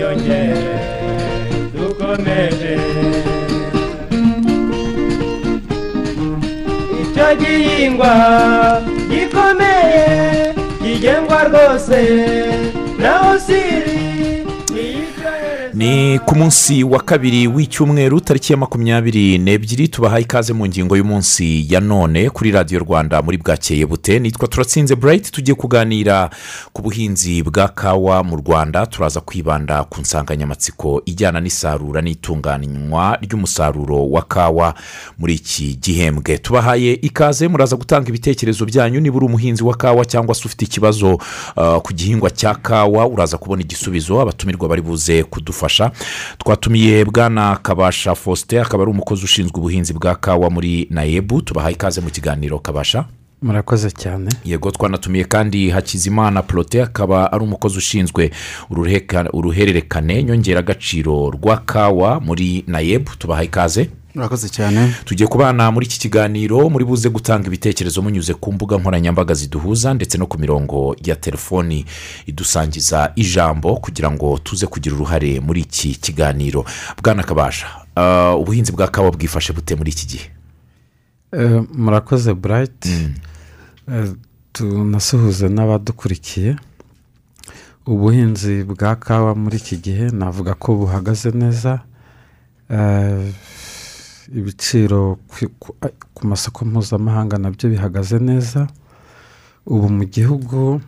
yongere dukomeje icyo gihingwa gikomeye kigengwa rwose naho siri ni ku munsi wa kabiri w'icyumweru tariki ya makumyabiri n'ebyiri tubahaye ikaze mu ngingo y'umunsi ya none kuri radiyo rwanda muri bwakeye bute. Nitwa turatsinze burayiti tugiye kuganira ku buhinzi bwa kawa mu rwanda. Turaza kwibanda ku nsanganyamatsiko ijyana n'isarura n'itunganywa ry'umusaruro wa kawa muri iki gihembwe. Tubahaye ikaze muraza gutanga ibitekerezo byanyu. Niba uri umuhinzi wa kawa cyangwa se ufite ikibazo uh, ku gihingwa cya kawa uraza kubona igisubizo. Abatumirwa bari buze kudufasha. Twatumiye bwana kabasha faustin akaba ari umukozi ushinzwe ubuhinzi bwa kawa muri nayebu tubahaye ikaze mu kiganiro kabasha. Murakoze cyane. Yego twanatumiye kandi hakizimana porote akaba ari umukozi ushinzwe uruhererekane nyongeragaciro rwa kawa muri nayebu tubahaye ikaze. Murakoze cyane. Tugiye kubana muri iki kiganiro muri buze gutanga ibitekerezo munyuze ku mbuga nkoranyambaga ziduhuza ndetse no ku mirongo ya telefoni idusangiza ijambo kugira ngo tuze kugira uruhare muri iki kiganiro. Bwana kabasha uh, ubuhinzi bwa kawa bwifashe bute muri iki gihe? Eh, murakoze burayiti Eh, tunasuhuze n'abadukurikiye. Ubuhinzi bwa kawa muri iki gihe navuga ko buhagaze neza. Eh, ibiciro ku- masoko mpuzamahanga na byo bihagaze neza. Ubu mu gihugu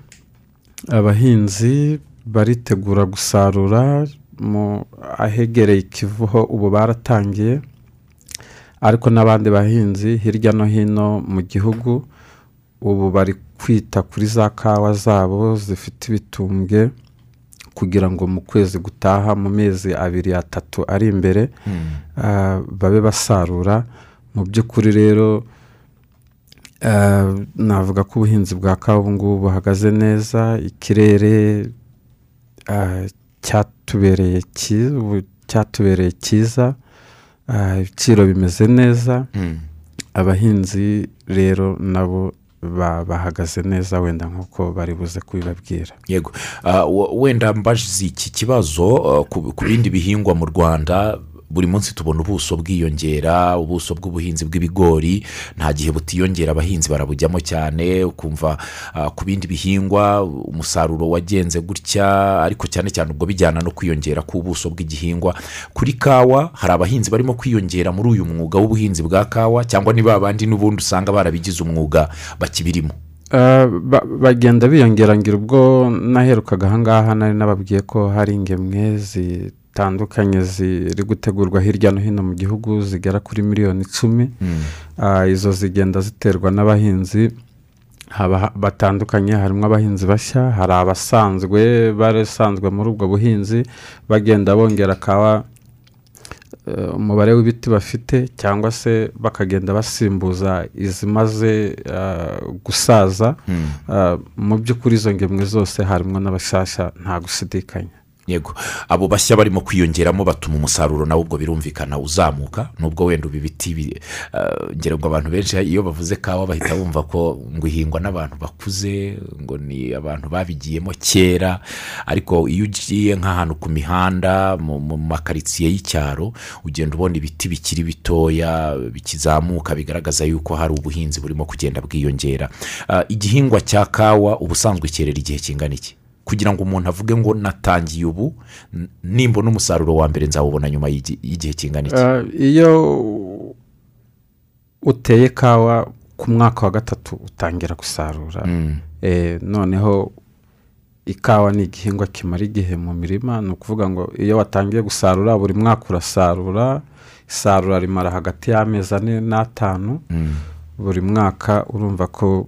abahinzi baritegura gusarura mu ahegereye ikivuho ubu baratangiye. Ariko n'abandi bahinzi hirya no hino mu gihugu ubu bari kwita kuri za kawa zabo zifite ibitumbwe. Kugira ngo mu kwezi gutaha mu mezi abiri atatu ari imbere ah, babe basarura. Mu by'ukuri rero ah, navuga ko ubuhinzi bwa kawa ubu ngubu buhagaze neza. Ikirere ah, cyatubereye cyatubereye cyiza ibiciro bimeze neza. Mm. abahinzi rero nabo bahagaze neza wenda nk'uko bari buze kubibabwira. Yego. W- wenda mbaze iki kibazo ku ku bindi bihingwa mu rwanda buri munsi tubona ubuso bwiyongera ubuso bw'ubuhinzi bw'ibigori. Nta gihe butiyongera abahinzi barabujyamo cyane ukumva uh, ku bindi bihingwa umusaruro wagenze gutya ariko cyane cyane ubwo bijyana no kwiyongera k'ubuso bw'igihingwa. Kuri kawa hari abahinzi barimo kwiyongera muri uyu mwuga w'ubuhinzi bwa kawa cyangwa niba abandi n'ubundi usanga barabigize umwuga bakibirimo? Ah, ba- bagenda biyongera ngira ubwo naherukaga ahangaha nari nababwiye ko hari ingemwe zitandukanye ziri gutegurwa hirya no hino mu gihugu zigera kuri miliyoni icumi. Ah, izo zigenda ziterwa n'abahinzi batandukanye harimo abahinzi bashya hari abasanzwe barasanzwe muri ubwo buhinzi bagenda bongera kawa eh, umubare w'ibiti bafite cyangwa se bakagenda basimbuza izimaze eh, gusaza. Eh, mu by'ukuri izo ngemwe zose harimo n'abashyashya nta gushidikanya. Yego. Abo bashya barimo kwiyongeramo batuma umusaruro nawe ubwo birumvikana uzamuka nubwo wenda ubu ibiti bi- eh, ngira ngo abantu benshi iyo bavuze kawa bahita bumva ko ngo ihingwa n'abantu bakuze ngo ni abantu babigiyemo kera. Ariko iyo ugiye nk'ahantu ku mihanda mu makaritsiye y'icyaro ugenda ubona ibiti bikiri bitoya bikizamuka bigaragaza yuko hari ubuhinzi burimo kugenda bwiyongera. Ah, igihingwa cya kawa ubusanzwe cyerera igihe kingana iki? Kugira ngo umuntu avuge ngo natangiye ubu nimbona umusaruro wa mbere nzawubona nyuma y'igi- y'igihe kingana iki? Eh, iyo uteye kawa ku mwaka wa gatatu utangira gusarura Mm, Eh, noneho ikawa ni igihingwa kimara igihe mu mirima ni ukuvuga ngo iyo watangiye gusarura buri mwaka urasarura isarura rimara hagati y'amezi ane n'atanu mm, buri mwaka urumva ko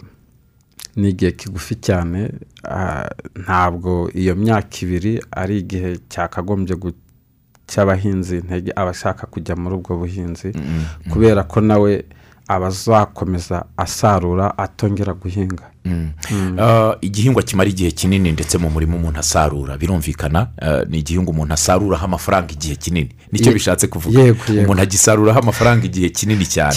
ni igihe kigufi cyane ntabwo iyo myaka ibiri ari igihe cyakagombye guca abahinzi intege abashaka kujya muri ubwo buhinzi kubera ko nawe aba azakomeza asarura atongera guhinga. Ah, igihingwa kimara igihe kinini ndetse mu murima umuntu asarura birumvikana ah, ni igihingwa umuntu asaruraho amafaranga igihe kinini. Nicyo bishatse kuvuga. umuntu agisaruraho amafaranga igihe kinini cyane.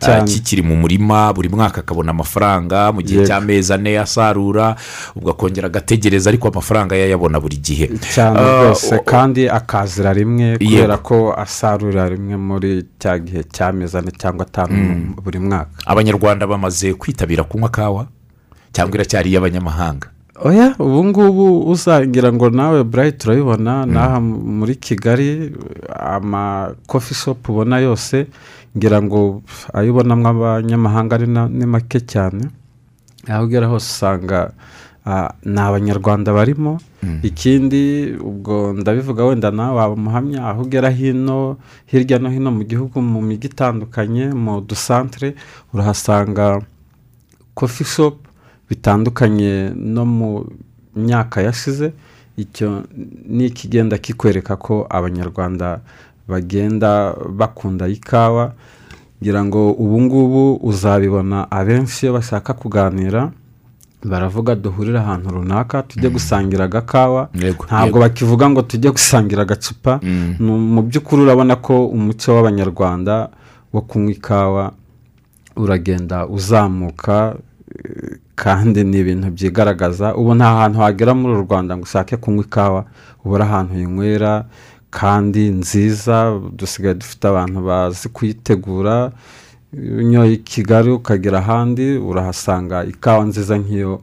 Cyane, kikiri mu murima buri mwaka akabona amafaranga mu gihe cy'amezi ane asarura ubwo akongera agategereza ariko amafaranga ye ayabona buri gihe. Cyane rwose kandi akazira rimwe kubera ko asarurira rimwe muri cya gihe cy'amezi ane cyangwa atanu mu- buri mwaka. Abanyarwanda bamaze kwitabira kunywa kawa. Cyangwa iracyari iy'abanyamahanga. Oya ubu ngubu uzagira ngo nawe burayi turabibona n'aha muri kigali amakofi shopu ubona yose ngira ngo ayo ubonamo abanyamahanga ni make cyane. Aho ugera hose usanga ni abanyarwanda barimo. Ikindi ubwo ndabivuga wenda nawe waba umuhamya aho ugera hino hirya no hino mu gihugu mu mijyi itandukanye mu dusantere urahasanga kofi shopu bitandukanye no mu myaka yashize icyo ni ikigenda kikwereka ko abanyarwanda bagenda bakunda ikawa ngira ngo ubu ngubu uzabibona abenshi iyo bashaka kuganira baravuga duhurire ahantu runaka tujye gusangira agakawa. Ntabwo bakivuga ngo tujye gusangira agacupa. Mm. Mu by'ukuri urabona ko umuco w'abanyarwanda wo kunywa ikawa uragenda uzamuka kandi ni ibintu byigaragaza ubu nta hantu wagera muri uru rwanda ngo ushake kunywa ikawa ubura ahantu yinywera kandi nziza dusigaye dufite abantu bazi kuyitegura unyoye i kigali ukagera ahandi urahasanga ikawa nziza nk'iyo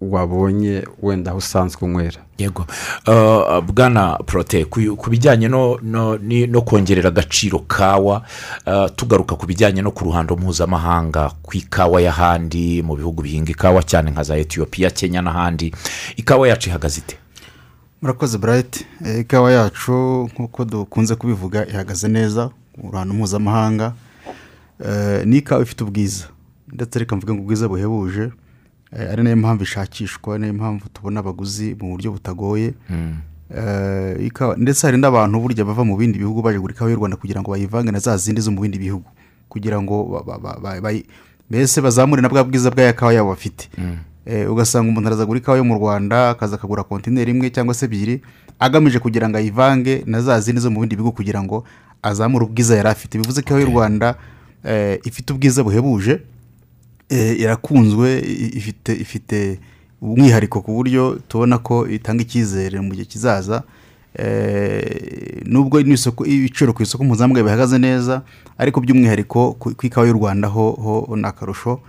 wabonye wenda aho usanzwe unywera. Yego. Ah, bwana porote ku ku bijyanye no kongerera agaciro kawa ah, tugaruka ku bijyanye no ku ruhando mpuzamahanga ku ikawa y'ahandi mu bihugu bihinga ikawa cyane nka za etiyopiya kenya n'ahandi. Ikawa yacu ihagaze ite? Murakoze burayiti ikawa yacu nk'uko dukunze kubivuga ihagaze neza mu ruhando mpuzamahanga. Eh, ni ikawa ifite ubwiza. Ndetse reka mvuge ngo ubwiza buhebuje. Eh, ari na yo mpamvu ishakishwa niyo mpamvu tubona abaguzi mu buryo butagoye. Eh, ikawa ndetse hari n'abantu burya bava mu bindi bihugu baje kugura ikawa y'u rwanda kugira ngo bayivange na za zindi zo mu bindi bihugu. Kugira ngo mbese bazamure na bwa bwiza bw'aya kawa yabo bafite. Eh, ugasanga umuntu araza kugura ikawa yo mu rwanda akaza akagura kontineri imwe cyangwa se ebyiri agamije kugira ngo ayivange na za zindi zo mu bindi bihugu kugira ngo azamure ubwiza yari afite. Bivuze ko ikawa y'u rwanda eh, ifite ubwiza buhebuje eh, irakunzwe i- ifite ifite umwihariko ku buryo tubona ko itanga icyizere mu gihe kizaza. Eh, nubwo n'isoko ibiciro ku isoko mpuzamahanga bihagaze neza ariko by'umwihariko ku ikawa y'u rwanda ho ho ni akarusho.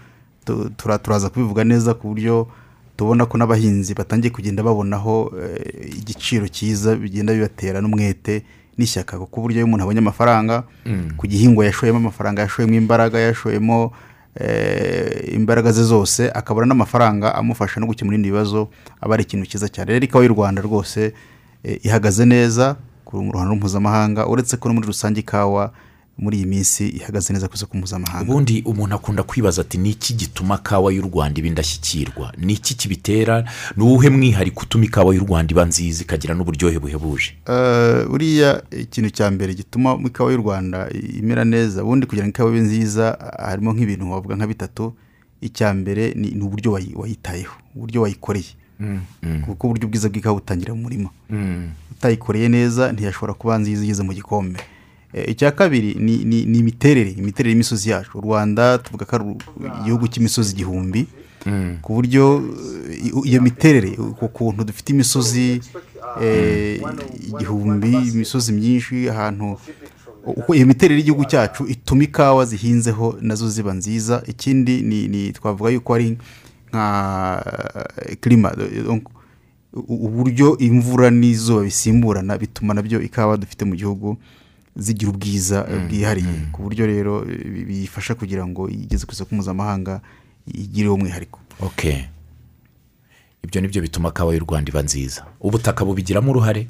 Tu- tura- turaza kubivuga neza ku buryo tubona ko n'abahinzi batangiye kugenda babonaho eh, igiciro cyiza bigenda bibatera n'umwete n'ishyaka ku buryo iyo umuntu abonye amafaranga ku gihingwa yashoyemo amafaranga yashoyemo imbaraga yashoyemo eh, imbaraga ze zose akabona n'amafaranga amufasha no gukemura ibindi bibazo aba ari ikintu cyiza cyane. Rero ikawa y'u rwanda rwose eh, ihagaze neza ku ruhando mpuzamahanga uretse ko no muri rusange ikawa muri iyi minsi ihagaze neza ku isoko mpuzamahanga. Ubundi umuntu akunda kwibaza ati ni iki gituma kawa y'u rwanda iba indashyikirwa? Ni iki kibitera? Ni uwuhe mwihariko utuma ikawa y'u rwanda iba nziza ikagira n'uburyohe buhebuje? Eh, buriya ikintu cya mbere gituma ikawa y'u rwanda imera neza ubundi kugira ngo ikawa ibe nziza harimo nk'ibintu wavuga nka bitatu. Icya mbere ni uburyo wayi- wayitayeho uburyo wayikoreye. Kuko uburyo bwiza bw'ikawa butangira mu murima. Utayikoreye neza ntiyashobora kuba nziza igeze mu gikombe. Eh, icya kabiri ni imiterere imiterere y'imisozi yacu. U rwanda tuvuga ko ari igihugu cy'imisozi igihumbi. Ku buryo eh, iyo miterere ku kuntu dufite imisozi eh, igihumbi imisozi myinshi ahantu uko iyo miterere y'igihugu cyacu ituma ikawa zihinzeho na zo ziba nziza. Ikindi ni ni twavuga yuko ari nka eh, u- uburyo imvura n'izuba bisimburana bituma na byo ikawa dufite mu gihugu zigira ubwiza eh, bwihariye. ku buryo rero bi- biyifasha kugira ngo igeze ku isoko mpuzamahanga igire umwihariko. Ibyo ni byo bituma kawa y'u rwanda iba nziza. Ubutaka bubigiramo uruhare?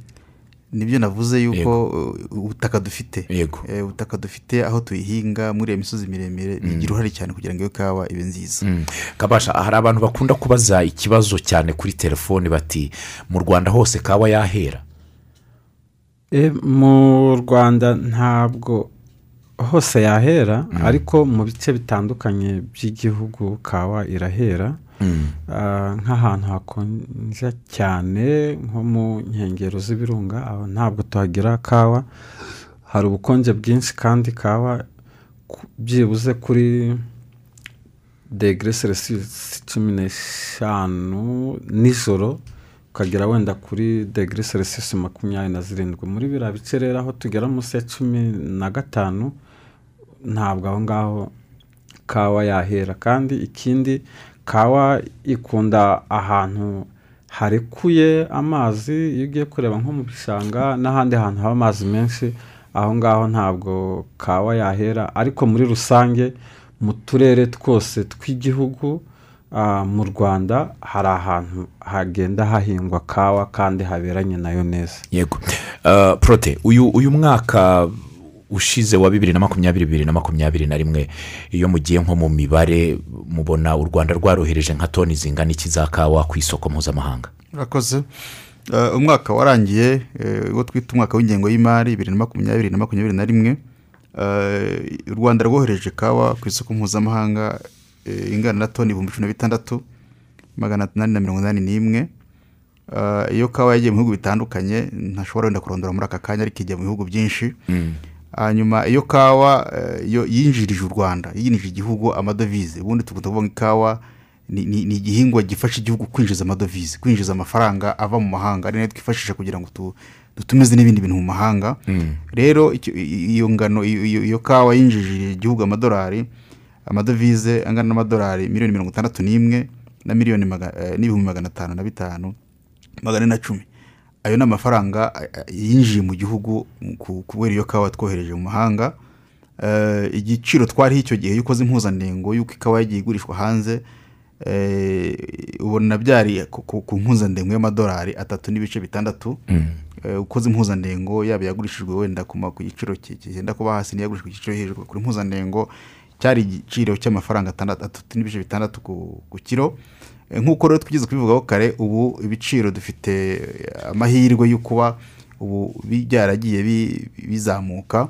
Nibyo navuze yuko ubutaka dufite. Eh, ubutaka dufite aho tuyihinga muri iyo misozi miremire bigira uruhare cyane kugira ngo iyo kawa ibe nziza. Mm. kabasha hari abantu bakunda kubaza ikibazo cyane kuri telefoni bati mu rwanda hose kawa yahera? Mu rwanda ntabwo hose yahera ariko mu bice bitandukanye by'igihugu kawa irahera. Mm. Ah, nk'ahantu hakonje cyane nko mu nkengero z'ibirunga aho ntabwo tuhagira kawa. Hari ubukonje bwinshi kandi kawa byibuze kuri degere selisiyusi cumi n'eshanu nijoro. Ukagera wenda kuri degere selisiyusi makumyabiri na zirindwi. Muri biriya bice rero aho tugera munsi ya cumi na gatanu ntabwo aho ngaho kawa yahera. Kandi ikindi kawa ikunda ahantu harekuye amazi iyo ugiye kureba nko mu bishanga n'ahandi hantu haba amazi menshi aho ngaho ntabwo kawa yahera. Ariko muri rusange mu turere twose tw'igihugu mu rwanda hari ahantu hagenda hahingwa kawa kandi haberanye na yo neza. Yego. Uh, porote uyu uyu mwaka ushize wa bibiri na makumyabiri bibiri na makumyabiri na rimwe iyo mugiye nko mu mibare mubona u rwanda rwarohereje nka toni zingana iki za kawa ku isoko mpuzamahanga? Urakoze Eh, umwaka warangiye eh, uwo twita umwaka w'ingengo y'imari bibiri na makumyabiri na makumyabiri na rimwe. Eh, u rwanda rwohereje kawa ku isoko mpuzamahanga eh, ingana na toni ibihumbi cumi na bitandatu magana inani na mirongo inani n'imwe. Eh, iyo kawa yagiye mu bihugu bitandukanye ntashobora wenda kurondora muri aka kanya ariko ijya mu bihugu byinshi. Hanyuma iyo kawa eh, yo yinjirije u rwanda yinjije igihugu amadovize. Ubundi tugomba kuvuga ngo ikawa ni, igihingwa gifasha igihugu kwinjiza amadovize kwinjiza amafaranga ava mu mahanga. Ari na yo twifashisha kugira ngo tu, dutumize n'ibindi bintu mu mahanga. Rero icyo- i- iyo ngano iyo kawa yinjije igihugu amadolari amadovize angana n'amadolari miliyoni mirongo itandatu n'imwe na miliyoni eh, n'ibihumbi magana atanu na bitanu magana ane na cumi. Ayo ni amafaranga eh, yinjiye mu gihugu ku- kubera iyo kawa twohereje mu mahanga. Eh, igiciro twariho icyo gihe iyo ukoze impuzandengo y'uko ikawa yagiye igurishwa hanze ubona byari ku- mpuzandengo y'amadolari atatu n'ibice bitandatu. Eh, ukoze impuzandengo yaba yagurishijwe wenda ku giciro ki- kigenda kuba hasi n'iyagurishijwe ku giciro hejuru kuri impuzandengo cyari igiciro cy'amafaranga atandatu n'ibice bitandatu ku kiro. Eh, nk'uko rero twigeze kubivugaho kare ubu ibiciro dufite eh, amahirwe yo kuba ubu byaragiye bi- bizamuka.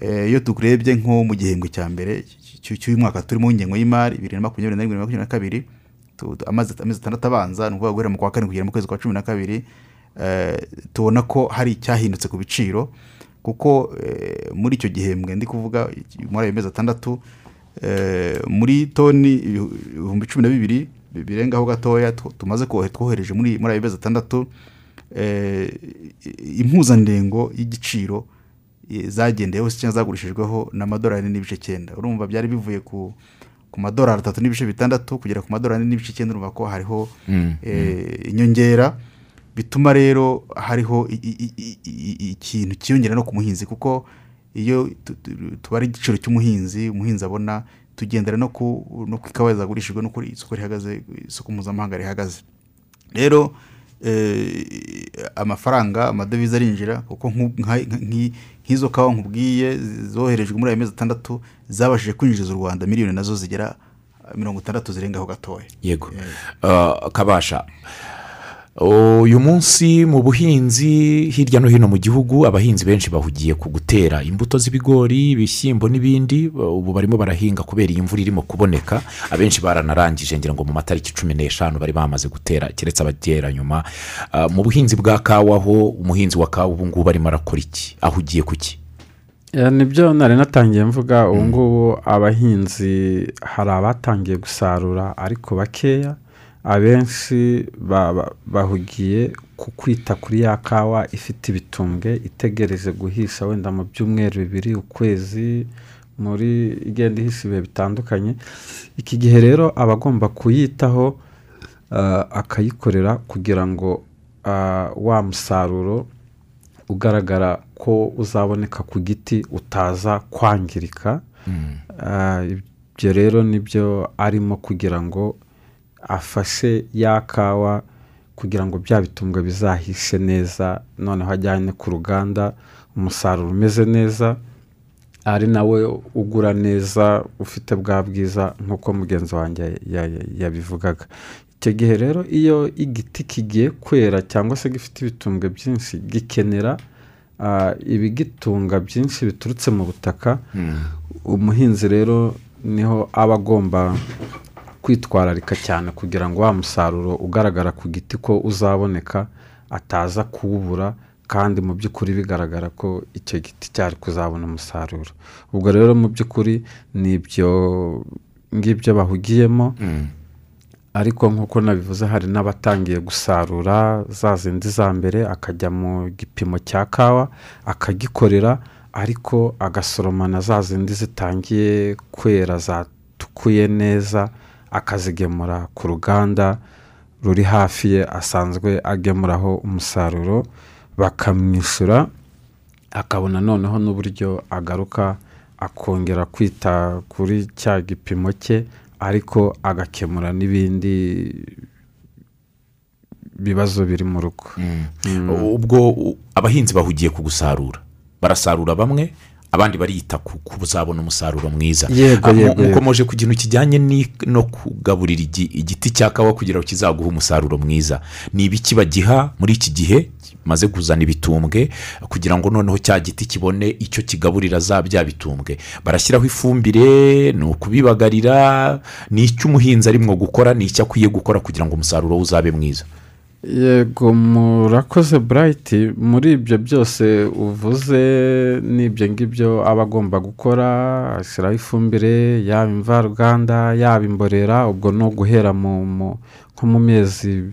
Eh, iyo tukurebye nko mu gihembwe cya mbere cy- cy'uyu mwaka turimo w'ingengo y'imari bibiri na makumyabiri na rimwe na makumyabiri na kabiri amezi atandatu abanza ni ukuvuga guhera mu kwa kane kugera mu kwezi kwa cumi na kabiri tubona ko hari icyahindutse ku biciro. Kuko eh, muri icyo gihembwe ndi kuvuga muri ayo mezi atandatu eh, muri toni ibihu- ibihumbi cumi na bibiri bi- birengaho gatoya tu- tumaze twohereje muri ayo mezi atandatu eh, impuzandengo y'igiciro eh, zagendeyeho cyangwa zagurishijweho n'amadolari n'ibice cyenda. Urumva byari bivuye ku ku madolari atatu n'ibice bitandatu kugera ku madolari n'ibice icyenda urumva ko hariho eh, inyongera. Bituma rero hariho ikintu cyiyongera no ku muhinzi kuko iyo tu- tu- tubara igiciro cy'umuhinzi umuhinzi abona tugendera no ku ikawa zagurishijwe no kuri isoko rihagaze isoko mpuzamahanga rihagaze. Rero eh, amafaranga amadovize arinjira kuko nk'izo kawa nkubwiye zoherejwe muri ayo mezi atandatu zabashije kwinjiriza u rwanda miliyoni na zo zigera eh, mirongo itandatu zirengaho gatoya. Yego. Uh, kabasha uyu munsi mu buhinzi hirya no hino mu gihugu abahinzi benshi bahugiye ku gutera imbuto z'ibigori ibishyimbo n'ibindi. Ubu barimo barahinga kubera iyi mvura irimo kuboneka. Abenshi baranarangije ngira ngo mu matariki cumi n'eshanu bari bamaze gutera keretse abatera nyuma. Uh, mu buhinzi bwa kawa ho umuhinzi wa kawa ubu ngubu arimo arakora iki? Ahugiye ku ki? Eh, ni byo nari natangiye mvuga ubu ngubu abahinzi hari abatangiye gusarura ariko bakeya. Abenshi ba- ba- bahugiye ku kwita kuri ya kawa ifite ibitumbwe itegereje guhisha wenda mu byumweru bibiri ukwezi muri igenda ihisha ibihe bitandukanye. Iki gihe rero aba agomba kuyitaho ah, akayikorera kugira ngo ah, wa musaruro ugaragara ko uzaboneka ku giti utaza kwangirika. Ah, ibyo rero ni byo arimo kugira ngo afashe ya kawa kugira ngo bya bitumbwe bizahishe neza noneho ajyane ku ruganda umusaruro umeze neza ari nawe ugura neza ufite bwa bwiza nk'uko mugenzi wanjye ya- ya- yabivugaga. Icyo gihe rero iyo igiti kigiye kwera cyangwa se gifite ibitumbwe byinshi gikenera ah, ibigitunga byinshi biturutse mu butaka umuhinzi rero ni ho aba agomba kwitwararika cyane kugira ngo wa musaruro ugaragara ku giti ko uzaboneka ataza kuwubura kandi mu by'ukuri bigaragara ko icyo giti cyari kuzabona umusaruro. Ubwo rero mu by'ukuri ni ibyo ngibyo bahugiyemo ariko nk'uko nabivuze hari n'abatangiye gusarura za zindi za mbere akajya mu gipimo cya kawa akagikorera ariko agasoroma na za zindi zitangiye kwera zatukuye neza akazigemura ku ruganda ruri hafi ye asanzwe agemuraho umusaruro bakamwishyura akabona noneho n'uburyo agaruka akongera kwita kuri cya gipimo cye ariko agakemura n'ibindi bibazo biri mu rugo. Ubwo u- abahinzi bahugiye ku gusarura barasarura bamwe abandi barita ku ku kuzabona umusaruro mwiza. Ah, mukomeje ku kintu kijyanye no kugaburira igi- igiti cya kawa kugira ngo kizaguhe umusaruro mwiza. Ni ibiki bagiha muri iki gihe maze kuzana ibitumbwe kugira ngo noneho cya giti kibone icyo kigaburira za bya bitumbwe. Barashyiraho ifumbire ni ukubibagarira ni icyo umuhinzi arimo gukora ni icyo akwiye gukora kugira ngo umusaruro we uzabe mwiza. Yego murakoze burayiti muri ibyo byose uvuze n'ibyo ngibyo aba agomba gukora ashyiraho ifumbire yaba imvaruganda yaba imborera ubwo ni uguhera mu mu- nko mu mezi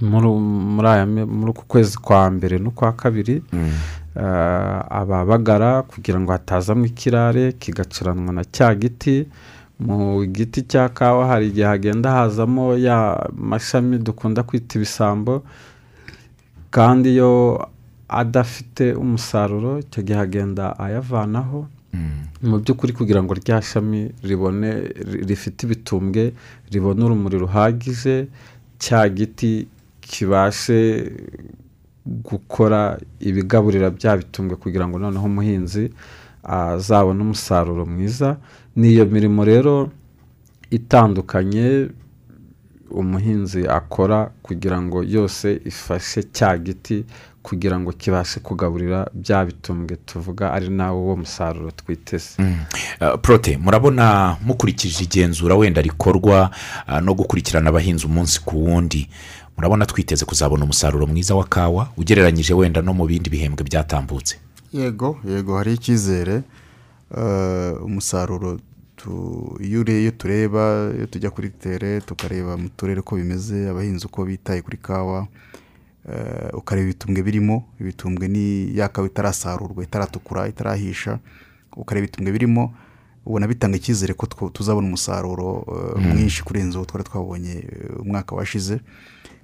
muri uku kwezi kwa mbere n'ukwa kabiri Ah, ababagara kugira ngo hatazamo ikirare kigacuranwa na cya giti mu giti cya kawa hari igihe hagenda hazamo ya mashami dukunda kwita ibisambo kandi iyo adafite umusaruro icyo gihe agenda ayavanaho. Mu by'ukuri kugira ngo rya shami ribone ri- rifite ibitumbwe ribone urumuri ruhagije cya giti kibashe gukora ibigaburira bya bitumbwe kugira ngo noneho umuhinzi azabone umusaruro mwiza ni iyo mirimo rero itandukanye umuhinzi akora kugira ngo yose ifashe cya giti kugira ngo kibashe kugaburira bya bitumbwe tuvuga ari nawo wo musaruro twiteze. Uh, prote murabona mukurikije igenzura wenda rikorwa uh, no gukurikirana abahinzi umunsi ku wundi. Murabona twiteze kuzabona umusaruro mwiza wa kawa ugereranyije wenda no mu bindi bihembwe byatambutse. Yego yego hari icyizere. Umusaruro tu- iyo ure- iyo tureba iyo tujya kuri tere tukareba mu turere uko bimeze abahinzi uko bitaye kuri kawa eh, ukareba ibitumbwe birimo ibitumbwe ni ya kawa itarasarurwa itaratukura itarahisha ukareba ibitumbwe birimo ubona bitanga icyizere ko tuzabona umusaruro eh, mwinshi kurenza uwo twari twabonye eh, umwaka washize.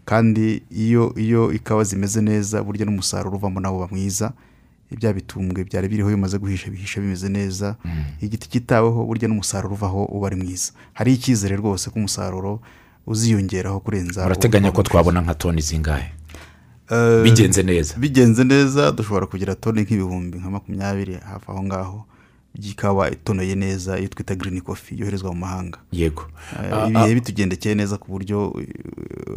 Kandi iyo iyo ikawa zimeze neza burya n'umusaruro uvamo nawo uba mwiza ibya bitumbwe byari biriho bimaze guhisha bihisha bimeze neza igiti kitaweho burya n'umusaruro uvaho uba ari mwiza. Hari icyizere rwose ko umusaruro uziyongeraho kurenza murateganya ko twabona nka toni zingahe? Eh, bigenze neza. bigenze neza dushobora kugira toni nk'ibihumbi nka makumyabiri hafi aho ngaho. By'ikawa itonoye neza iyo twita girini kofi yoherezwa mu mahanga. Yego. Eh, Ah, ibihe bitugendekeye neza ku buryo eh,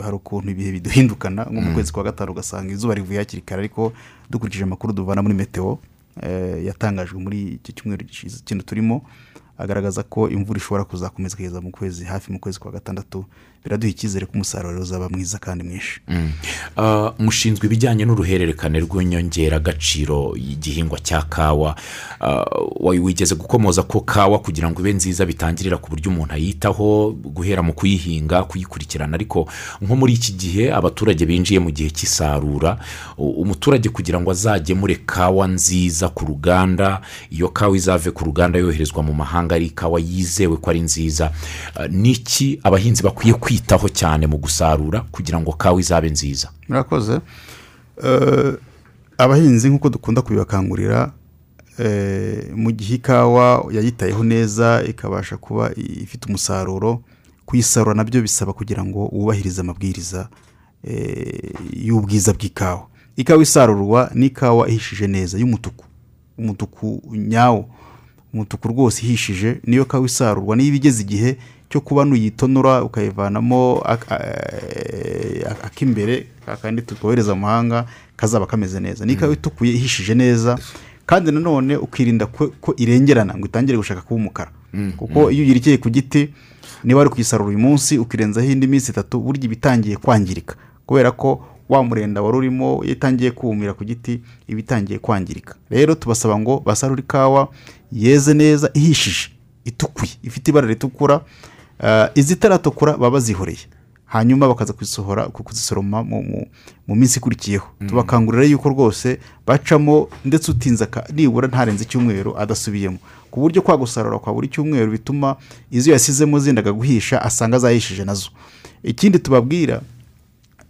hari ukuntu ibihe biduhindukana. Nko mu kwezi kwa gatanu ugasanga izuba rivuye hakiri kare ariko dukurikije amakuru duvana muri meteo eh, yatangajwe muri iki cyumweru gishize kino turimo agaragaza ko imvura ishobora kuzakomeza kugeza mu kwezi hafi mu kwezi kwa gatandatu biraduha icyizere ko umusaruro uzaba mwiza kandi mwinshi. Mm. Ah, mushinzwe ibijyanye n'uruhererekane rw'inyongeragaciro y'igihingwa cya kawa. Wa- wigeze gukomoza ko kawa kugira ngo ibe nziza bitangirira ku buryo umuntu ayitaho guhera mu kuyihinga kuyikurikirana. Ariko nko muri iki gihe abaturage binjiye mu gihe cy'isarura umuturage kugira ngo azagemure kawa nziza ku ruganda iyo kawa izave ku ruganda yoherezwa mu mahanga ari ikawa yizewe ko ari nziza. Ah, niki abahinzi bakwiye kwitaho cyane mu gusarura kugira ngo kawa izabe nziza. Murakoze. Eh, abahinzi nk'uko dukunda kubibakangurira eh, mu gihe ikawa yayitayeho neza ikabasha kuba ifite umusaruro kuyisarura na byo bisaba kugira ngo wubahirize amabwiriza eh, y'ubwiza bw'ikawa. Ikawa isarurwa ni ikawa ihishije neza y'umutuku. Umutuku nyawo. Umutuku rwose ihishije niyo kawa isarurwa. Niyo iba igeze igihe cyo kuba nuyitonora ukayivanamo eh, ak'imbere kakandi tukohereza mu mahanga kazaba kameze neza. Ni ikawa itukuye ihishije neza kandi nanone ukirinda ko, irengerana ngo itangire gushaka kuba umukara. Kuko iyo uyirekeye ku giti niba wari kuyisarura uyu munsi ukirenzaho indi minsi itatu burya iba itangiye kwangirika. Kubera ko wa murenda wari urimo iyo itangiye kumira ku giti iba itangiye kwangirika. Rero tubasaba ngo basarure ikawa yeze neza ihishije itukuye ifite ibara ritukura izitaratukura baba bazihoreye hanyuma bakaza kuzisohora ku- kuzisoroma mu, minsi ikurikiyeho. Tubakangurira yuko rwose bacamo ndetse utinze nibura ntarenze icyumweru adasubiyemo. Ku buryo kwa gusarura kwa buri cyumweru bituma izo yasizemo zendaga guhisha asanga zahishije na zo. Ikindi tubabwira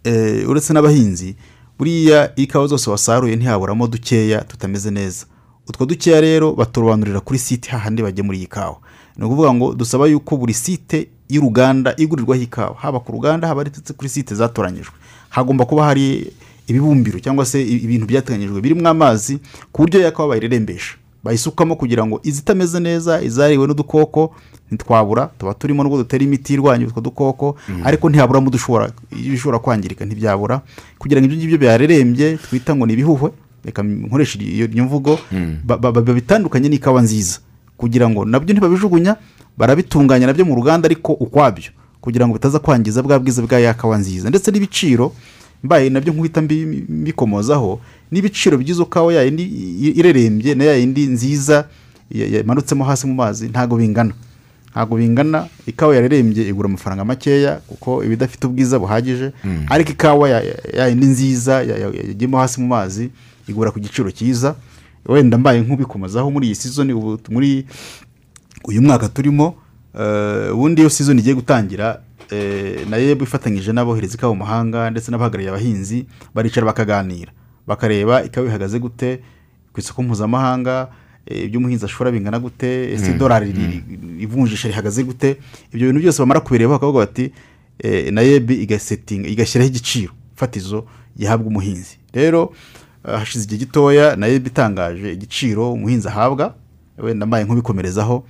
eh, uretse n'abahinzi buriya ikawa zose wasaruye ntihaburamo dukeya tutameze neza. Utwo dukeya rero baturobanurira kuri site hahandi bagemura iyi kawa ni ukuvuga ngo dusaba yuko buri site y'uruganda igurirwaho ikawa. Haba ku ruganda haba ndetse kuri site zatoranyijwe. Hagomba kuba hari ibibumbiro cyangwa se ibintu byateganyijwe birimo amazi ku buryo ya kawa bayirerembesha. Bayisukamo kugira ngo izitameze neza izariwe n'udukoko ntitwabura tuba turimo nubwo dutera imiti irwanya utwo dukoko ariko ntihaburamo udushobora kwangirika ntibyabura. Kugira ngo ibyo ngibyo byarerembye twita ngo ni ibihuhwe reka nkoreshe iyo mvugo ba- babitandukanye n'ikawa nziza. Kugira ngo na byo ntibabijugunya barabitunganya na byo mu ruganda ariko ukwabyo kugira ngo bitaza kwangiza bwa bwiza bwa ya kawa nziza ndetse n'ibiciro mbaye na byo nk'uhita mbi- mbikomozaho n'ibiciro by'izo kawa ya yindi i- irerembye na ya yindi nziza ya- yamanutsemo hasi mu mazi ntabwo bingana ntabwo bingana ikawa yarerembye igura amafaranga makeya kuko iba idafite ubwiza buhagije ariko ikawa ya ya yindi nziza ya- ya- yagiyemo hasi mu mazi igura ku giciro cyiza wenda mbaye nk'ubikomozaho muri iyi sizoni ubu muri uyu mwaka turimo eh, ubundi iyo sizoni igiye gutangira eh, na yeb ifatanyije n'abohereza ikawa mu mahanga ndetse n'abahagarariye abahinzi baricara bakaganira. Bakareba ikawa ihagaze gute ku isoko mpuzamahanga eh, ibyo umuhinzi ashobora bingana gute ese idolari ri- ivunjisha rihagaze gute? Ibyo bintu byose bamara kubireba bakavuga bati na yeb igasetinga igashyiraho igiciro fatizo gihabwa umuhinzi. Rero hashize igihe gitoya na yeb itangaje igiciro umuhinzi ahabwa wenda mbaye nk'ubikomerezaho.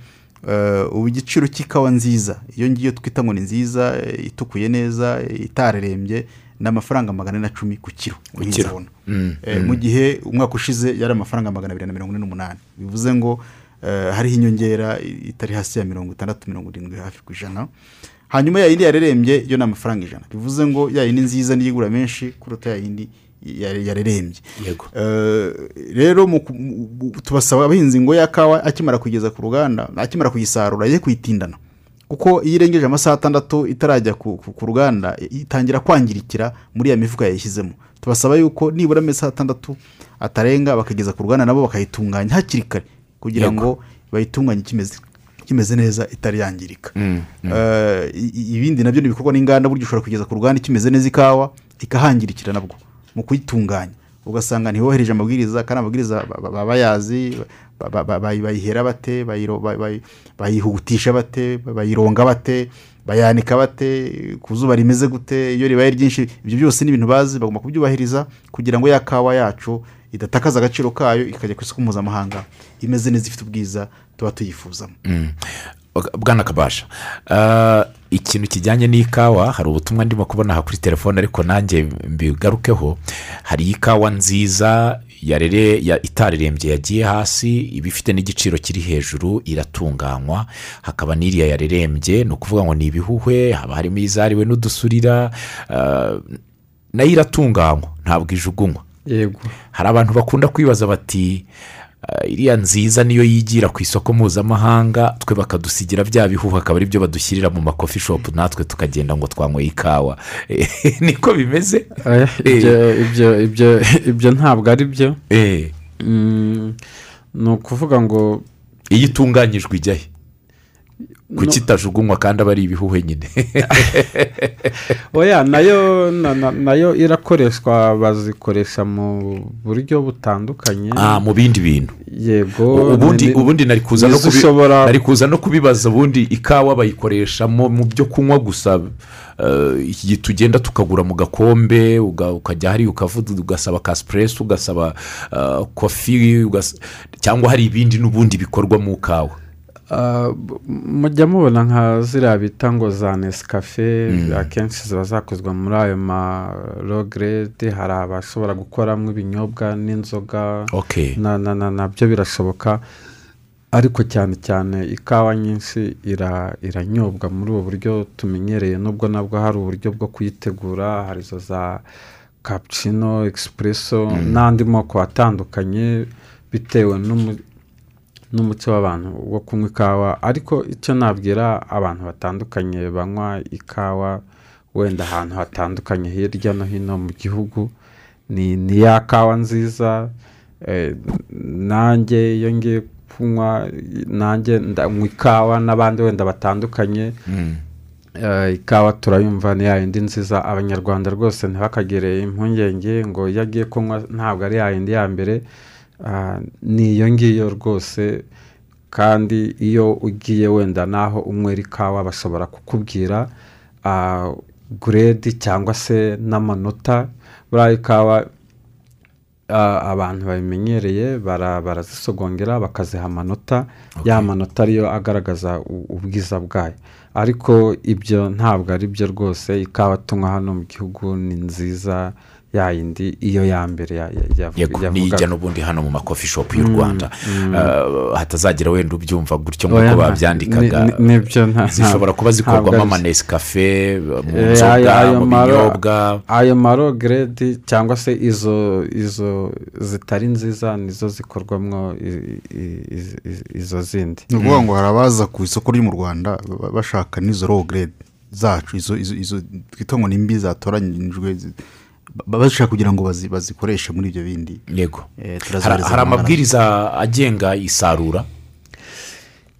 Eh, ubu igiciro cy'ikawa nziza iyo ngiyo twita ngo ni nziza eh, itukuye neza eh, itarerembye ni amafaranga magana ane na cumi ku kiro abona. Mm, Eh, mu gihe umwaka ushize yari amafaranga magana abiri na mirongo ine n'umunani. Bivuze ngo eh, hariho inyongera itari hasi ya mirongo itandatu mirongo irindwi hafi ku ijana. Hanyuma ya yindi yarerembye yo ni amafaranga ijana. Bivuze ngo ya yindi nziza niyo igura menshi kuruta ya yindi ya- yarerembye Eh, rero tubasaba abahinzi ngo ya kawa akimara kugeza ku ruganda akimara kuyisarura ye kuyitindana kuko iyo irengeje amasaha atandatu itarajya ku, ruganda itangira kwangirikira muri ya mifuka yayishyizemo. Tubasaba yuko nibura amasaha atandatu atarenga bakageza ku ruganda nabo bakayitunganya hakiri kare kugira ngo bayitunganye kimeze kimeze neza itari yangirika. Mm, Eh, i- i- ibindi na byo ni ibikorwa n'inganda burya ushobora kugeza ku ruganda ikimeze neza ikawa ikahangirikira nabwo. Mu kuyitunganya. Ugasanga ntiwohereje amabwiriza kandi amabwiriza ba- ba- baba bayazi ba- ba- ba- bayi- bayihera bate bayihutisha bate bayironga bate bayanika bate ku zuba rimeze gute iyo ribaye ryinshi ibyo byose ni ibintu bazi bagomba kubyubahiriza kugira ngo ya kawa yacu idatakaza agaciro kayo ikajya ku isoko mpuzamahanga imeze neza ifite ubwiza tuba tuyifuzamo. Bwana kabasha Ah, ikintu kijyanye n'ikawa hari ubutumwa ndimo kubona aha kuri telefone ariko nanjye mbigarukeho. Hari ikawa nziza yarere ya- itarerembye yagiye hasi iba ifite n'igiciro kiri hejuru iratunganywa. Hakaba n'iriya yarerembye ni ukuvuga ngo ni ibihuhwe haba harimo izariwe n'udusurira ah, na yo iratunganywa ntabwo ijugunywa yego. Hari abantu bakunda kwibaza bati "Ah, iriya nziza niyo yigira ku isoko mpuzamahanga twe bakadusigira bya bihuha akaba ari byo badushyirira mu makofi shopu natwe tukagenda ngo twanyweye ikawa. Niko bimeze? Eh, ibyo ibyo ntabwo ari byo. Eh, Mm, ni ukuvuga ngo iyo itunganyijwe ijya he? Kuki itajugunywa kandi aba ari ibihuhe nyine? Oya na yo na- na- na yo irakoreshwa bazikoresha mu buryo butandukanye. Ah, mu bindi bintu. Yego ubundi nari kuza no kubibaza ubundi ikawa bayikoreshamo mu byo kunywa gusa. Eh, iki tugenda tukagura mu gakombe ukajya hariya ukavuga ugasaba ka sipuresi ugasaba eh, kofi ugas- cyangwa hari ibindi n'ubundi bikorwa mu kawa. Mujya mubona nka ziriya bita ngo za nesikafe Mm. akenshi ziba zakozwe muri ayo ma rogrede hari abashobora gukoramo ibinyobwa n'inzoga na byo birashoboka ariko cyane cyane ikawa nyinshi ira iranyobwa muri ubu buryo tumenyereye nubwo nabwo hari uburyo bwo kuyitegura hari izo za cappuccino espresso n'andi moko atandukanye bitewe n'umu- n'umuco w'abantu wo kunywa ikawa ariko icyo nabwira abantu batandukanye banywa ikawa wenda ahantu hatandukanye hirya no hino mu gihugu ni ya kawa nziza eh, nanjye iyo ngiye kunywa nanjye ndanywa ikawa n'abandi wenda batandukanye Mm. Eh, ikawa turayumva ni ya yindi nziza abanyarwanda rwose ntibakagire impungenge ngo iyo agiye kunywa ntabwo ari ya yindi ya mbere ni iyo ngiyo rwose kandi iyo ugiye wenda n'aho unywera ikawa bashobora kukubwira ah, guredi cyangwa se n'amanota. Buriya ikawa ah, abantu babimenyereye bara- barazisogongera bakaziha amanota. Ya manota ariyo agaragaza ubwiza bwayo. Ariko ibyo ntabwo ari byo rwose. Ikawa tunywa hano mu gihugu ni nziza. Yindi iyo ya mbere ya- ya- yavu- yego yavugaga. niyijya n'ubundi hano mu makofi shopu y'u rwanda. Ah, hatazagira wenda ubyumva gutyo nk'uko babyandikaga. zishobora kuba zikorwamo amanesikafe mu Eh, nzoga mu maro- binyobwa. ayo marogredi cyangwa se izo izo zitari nziza nizo zikorwamo izo zindi. Ni ukuvuga ngo hari abaza ku isoko ryo mu rwanda ba- bashaka n'izo row grade zacu izo twita ngo ni mbi zatoranyijwe bashaka kugira ngo bazi- bazikoreshe muri ibyo bindi. Yego. Eh, hari amabwiriza agenga isarura?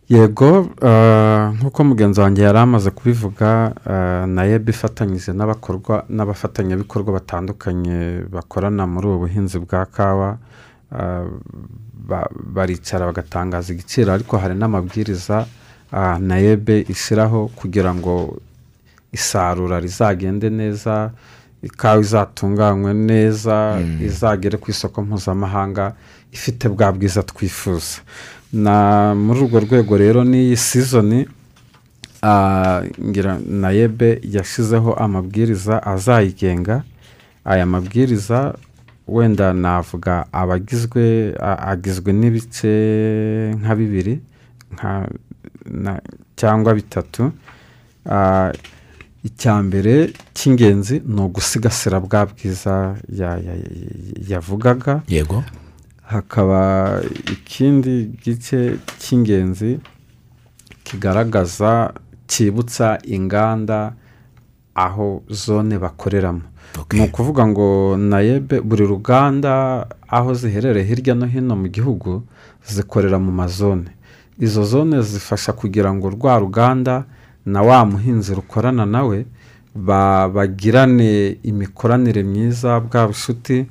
Yego eh, nk'uko mugenzi wanjye yari amaze kubivuga eh, nayeb ifatanyije n'abakorwa n'abafatanyabikorwa batandukanye bakorana muri ubu buhinzi bwa kawa ba- baricara bagatangaza igiciro ariko hari n'amabwiriza ah, nayeb ishyiraho kugira ngo isarura rizagende neza ikawa izatunganywe neza izagere ku isoko mpuzamahanga ifite bwa bwiza twifuza. Na muri urwo rwego rero n'iyi sizoni ah, ngira nayebe yashyizeho amabwiriza azayigenga. Aya mabwiriza wenda navuga abagizwe agizwe n'ibice nka bibiri na- cyangwa bitatu. Ah, icya mbere cy'ingenzi ni ugusigasira bwa bwiza ya- ya- ya- yavugaga. Yego. Hakaba ikindi gice cy'ingenzi kigaragaza cyibutsa inganda aho zone bakoreramo. Ni ukuvuga ngo nayebe buri ruganda aho ziherereye hirya no hino mu gihugu zikorera mu mazone. Izo zone zifasha kugira ngo rwa ruganda na wa muhinzi rukorana nawe ba- bagirane imikoranire myiza bwa bucuti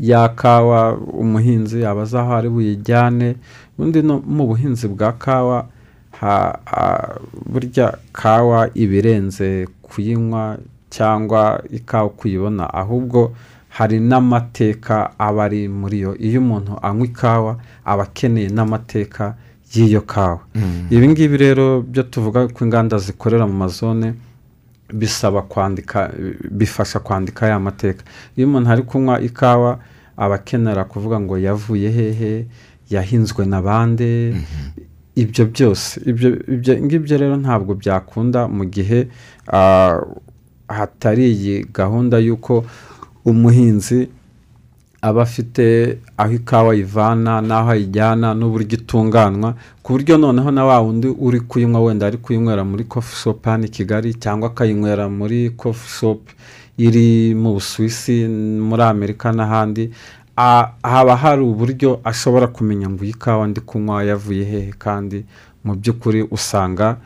ya kawa umuhinzi aba azi aho ari buyijyane ubundi no mu buhinzi bwa kawa burya kawa iba irenze kuyinywa cyangwa ikawa kuyibona ahubwo hari n'amateka aba ari muri yo. Iyo umuntu anywa ikawa aba akeneye n'amateka y'iyo kawa ibi ngibi rero byo tuvuga ko inganda zikorera mu mazone bisaba kwandika bifasha kwandika ya mateka. Iyo umuntu ari kunywa ikawa aba akenera kuvuga ngo yavuye hehe yahinzwe na bande. Ibyo byose ibyo ibyo ngibyo rero ntabwo byakunda mu gihe ah, hatari iyi gahunda y'uko umuhinzi aba afite aho ikawa ayivana n'aho ayijyana n'uburyo itunganywa ku buryo noneho na wa wundi uri kuyinywa wenda ari kuyinywera muri kofi shopu hano i kigali cyangwa akayinywera muri kofi shopu iri mu busuwisi muri amerika n'ahandi haba hari uburyo ashobora kumenya ngo iyi kawa ndi kunywa yavuye hehe? Kandi mu by'ukuri usanga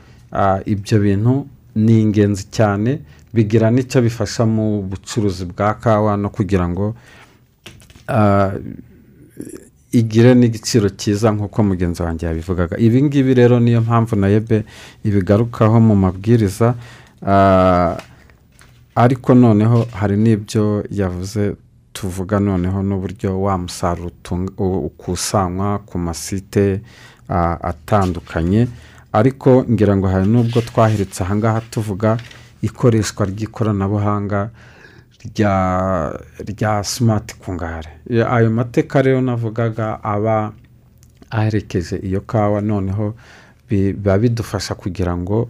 ibyo bintu ni ingenzi cyane bigira n'icyo bifasha mu bucuruzi bwa kawa no kugira ngo ah, igire n'igiciro cyiza nk'uko mugenzi wanjye yabivugaga. Ibi ngibi rero niyo mpamvu na yebe ibigarukaho mu mabwiriza ah, ariko noneho hari n'ibyo yavuze tuvuga noneho n'uburyo wa musaruro ukusanywa ku masite ah, atandukanye. Ariko ngira ngo hari n'ubwo twaheretse ahangaha tuvuga ikoreshwa ry'ikoranabuhanga rya rya simati kungare. Ya- ayo mateka rero navugaga aba aherekeje iyo kawa noneho bi- biba bidufasha kugira ngo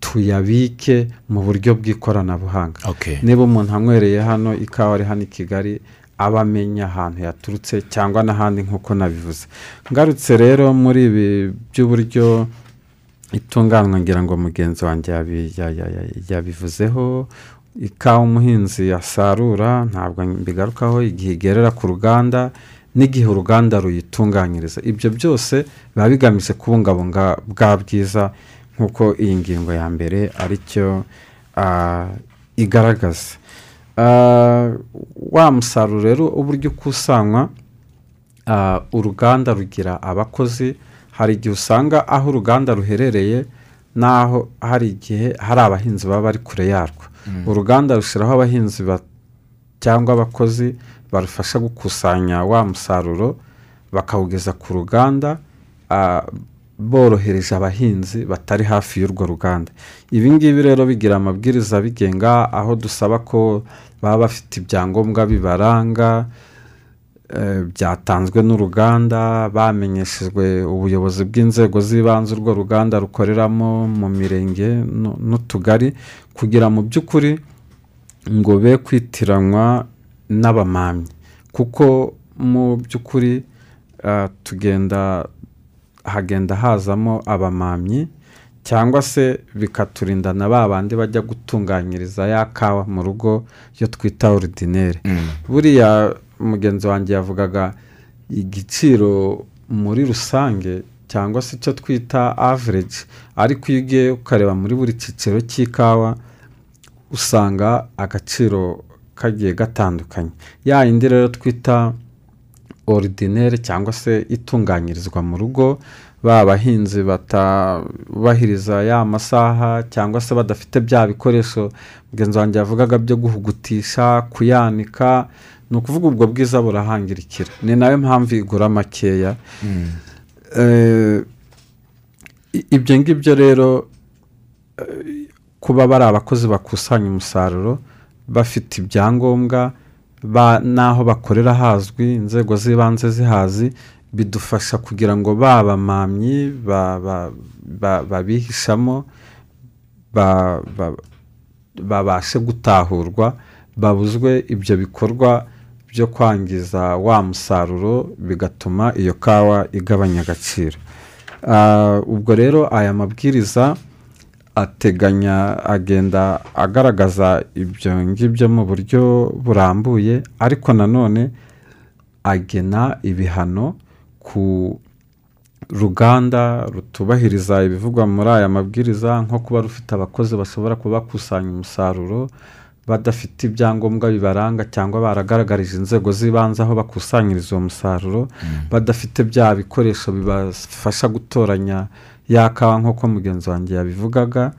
tuyabike mu buryo bw'ikoranabuhanga. Niba umuntu anywereye hano ikawa ari hano i kigali aba amenya ahantu yaturutse cyangwa n'ahandi nk'uko nabivuze. Ngarutse rero muri ibi by'uburyo itunganywa ngira ngo mugenzi wanjye yabi- ya- ya- ya- yabivuzeho ikawa umuhinzi yasarura ntabwo mbigarukaho igihe igerera ku ruganda n'igihe uruganda ruyitunganyiriza. Ibyo byose biba bigamije kubungabunga bwa bwiza nk'uko iyi ngingo ya mbere ari cyo ah, igaragaza. Wa musaruro rero uburyo ukusanywa uruganda rugira abakozi hari igihe usanga aho uruganda ruherereye n'aho hari igihe hari abahinzi baba bari kure yarwo. Uruganda rushyiraho abahinzi ba- cyangwa abakozi barufasha gukusanya wa musaruro bakawugeza ku ruganda borohereje abahinzi batari hafi y'urwo ruganda. Ibi ngibi rero bigira amabwiriza bigenga aho dusaba ko baba bafite ibyangombwa bibaranga byatanzwe n'uruganda bamenyeshejwe ubuyobozi bw'inzego z'ibanze urwo ruganda rukoreramo mu mirenge n'utugari kugira mu by'ukuri ngo be kwitiranwa n'abamamyi. Kuko mu by'ukuri ah, tugenda hagenda hazamo abamamyi cyangwa se bikaturinda na ba bandi bajya gutunganyiriza ya kawa mu rugo yo twita orudineri buriya mugenzi wanjye yavugaga igiciro muri rusange cyangwa se icyo twita average ariko iyo ugiye ukareba muri buri cyiciro cy'ikawa usanga agaciro kagiye gatandukanye. Ya yindi rero twita orudineri cyangwa se itunganyirizwa mu rugo ba abahinzi batabahiriza ya masaha cyangwa se badafite bya bikoresho mugenzi wanjye yavugaga byo guhugutisha kuyanika ni ukuvuga ubwo bwiza burahangirikira. Ni na yo mpamvu igura makeya. Eh, i- ibyo ngibyo rero eh, kuba bari abakozi bakusanya umusaruro bafite ibyangombwa n'aho bakorera hazwi inzego z'ibanze zihazi bidufasha kugira ngo ba bamamyi ba- ba- ba- babihishamo ba- ba- babashe gutahurwa babuzwe ibyo bikorwa byo kwangiza wa musaruro bigatuma iyo kawa igabanya agaciro. Ah, ubwo rero aya mabwiriza ateganya agenda agaragaza ibyo ngibyo mu buryo burambuye ariko nanone agena ibihano ku ruganda rutubahiriza ibivugwa muri aya mabwiriza nko kuba rufite abakozi bashobora kuba bakusanya umusaruro badafite ibyangombwa bibaranga cyangwa baragaragarije inzego z'ibanze aho bakusanyiriza uwo musaruro badafite bya bikoresho bibafasha gutoranya ya kawa nk'uko mugenzi wanjye yabivugaga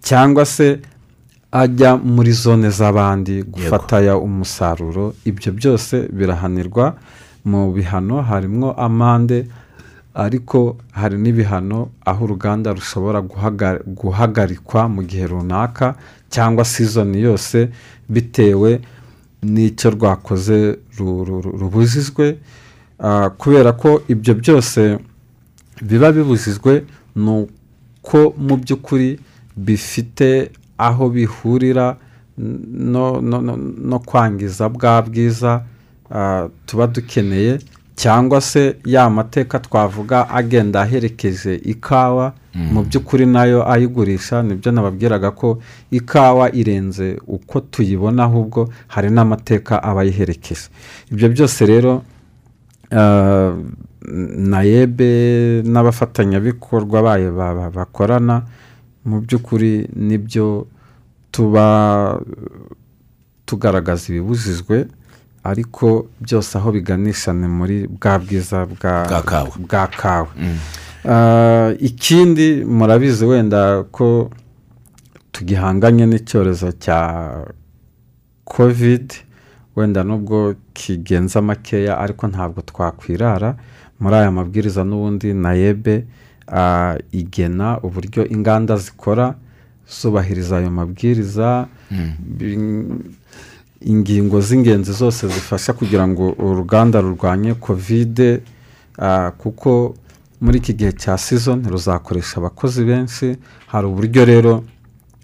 cyangwa se ajya muri zone z'abandi gufataya umusaruro. Ibyo byose birahanirwa mu bihano. Harimo amande ariko hari n'ibihano aho uruganda rushobora guhaga- guhagarikwa mu gihe runaka cyangwa sizoni yose bitewe n'icyo rwakoze ru- ru- ru- rubujijwe Ah, kubera ko ibyo byose biba bibujijwe ni uko mu by'ukuri bifite aho bihurira no kwangiza bwa bwiza ah, tuba dukeneye cyangwa se ya mateka twavuga agenda aherekeje ikawa mu by'ukuri na yo ayigurisha ni byo nababwiraga ko ikawa irenze uko tuyibona ahubwo hari n'amateka aba ayiherekeje. Ibyo byose rero ah, nayebe n'abafatanyabikorwa bayo ba- ba- bakorana mu by'ukuri ni byo tuba tugaragaza ibibujijwe. Ariko byose aho biganisha ni muri bwa bwiza bwa bwa kawa. Ah, ikindi murabizi wenda ko tugihanganye n'icyorezo cya covid wenda nubwo kigenza makeya ariko ntabwo twakwirara. Muri aya mabwiriza n'ubundi nayebe ah, igena uburyo inganda zikora zubahiriza ayo mabwiriza. Bi- ingingo z'ingenzi zose zifasha kugira ngo uruganda rurwanye kovide ah, kuko muri iki gihe cya sizoni ruzakoresha abakozi benshi hari uburyo rero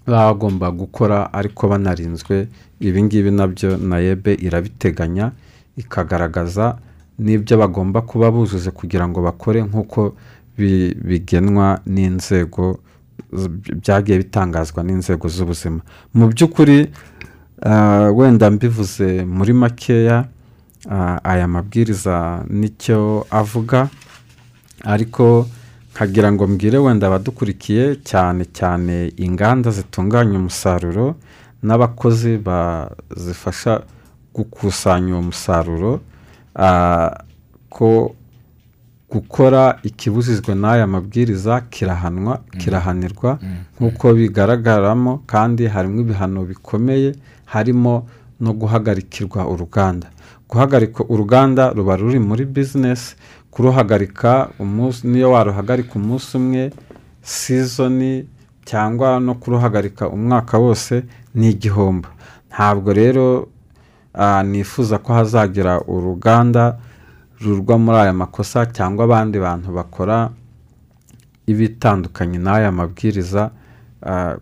baba bagomba gukora ariko banarinzwe. Ibi ngibi na byo nayebe irabiteganya ikagaragaza n'ibyo bagomba kuba bujuje kugira ngo bakore nk'uko bi- bigenwa n'inzego byagiye bitangazwa n'inzego z'ubuzima. Mu by'ukuri wenda mbivuze muri makeya ah, aya mabwiriza ni cyo avuga ariko nkagira ngo mbwire wenda abadukurikiye cyane cyane inganda zitunganya umusaruro n'abakozi bazifasha gukusanya uwo musaruro ah, ko gukora ikibujijwe n'aya mabwiriza kirahanwa kirahanirwa nk'uko bigaragaramo kandi harimo ibihano bikomeye harimo no guhagarikirwa uruganda. Guhagarika uruganda ruba ruri muri bizinesi kuruhagarika niyo waruhagarika umunsi umwe sizoni cyangwa no kuruhagarika umwaka wose ni igihombo. Ntabwo rero nifuza ko hazagira uruganda rurwa muri aya makosa cyangwa abandi bantu bakora ibitandukanye n'aya mabwiriza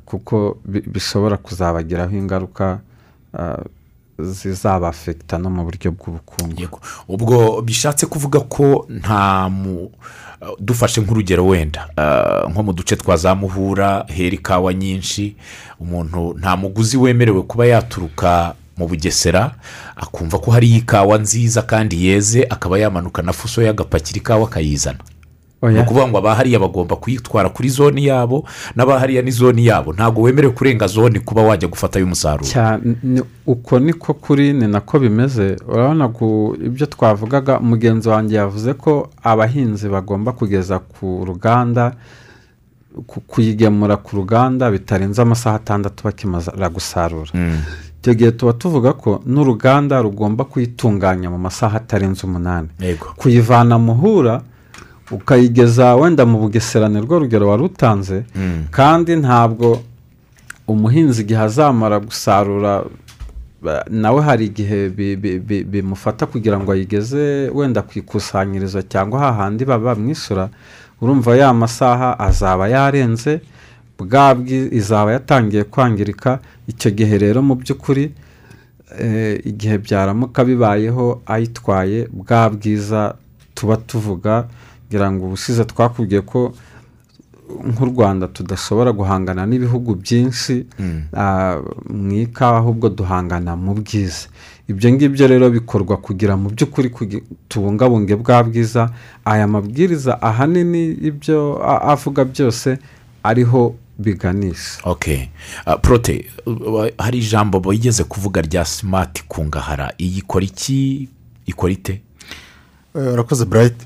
kuko bi- bishobora kuzabagiraho ingaruka zizabafekita no mu buryo bw'ubukungu. Ubwo bishatse kuvuga ko nta mu dufashe nk'urugero wenda. Ah, nko mu duce twa za muhura hera ikawa nyinshi umuntu nta muguzi wemerewe kuba yaturuka mu bugesera akumva ko hari ikawa nziza kandi yeze akaba yamanuka na fuso y'agapakira ikawa akayizana. Ni Oya. ukuvuga ngo abahariya bagomba kuyitwara kuri zone yabo n'abahariya ni zone yabo. Ntabwo wemerewe kurenga zone kuba wajya gufatayo umusaruro cyane ni- uko niko kuri ni nako bimeze. Urabona ibyo twavugaga mugenzi wanjye yavuze ko abahinzi bagomba kugeza ku ruganda ku- kuyigemura ku ruganda bitarenze amasaha atandatu bakimara gusarura. Icyo gihe tuba tuvuga ko n'uruganda rugomba kuyitunganya mu masaha atarenze umunani. Kuyivana muhura ukayigeza wenda mu bugesera ni rwo rugero wari utanze kandi ntabwo umuhinzi igihe azamara gusarura nawe hari igihe bi- bi- bi- bimufata kugira ngo ayigeze wenda ku ikusanyirizo cyangwa hahandi baba bamwishyura urumva ya masaha azaba yarenze bwa bwi- izaba yatangiye kwangirika icyo gihe rero mu by'ukuri eh, igihe byaramuka bibayeho ayitwaye bwa bwiza tuba tuvuga ngira ngo ubushize twakubwiye ko nk'u rwanda tudashobora guhangana n'ibihugu byinshi ah, mu ikawa ahubwo duhangana mu bwiza. Ibyo ngibyo rero bikorwa kugira mu by'ukuri kugi- tubungabunge bwa bwiza. Aya mabwiriza ahanini ibyo avuga byose ariho biganisha. Ok. Ah, porote uh, hari ijambo wigeze kuvuga rya simati kungahara? Iyi ikora iki? Ikora ite? Eh, urakoze burayiti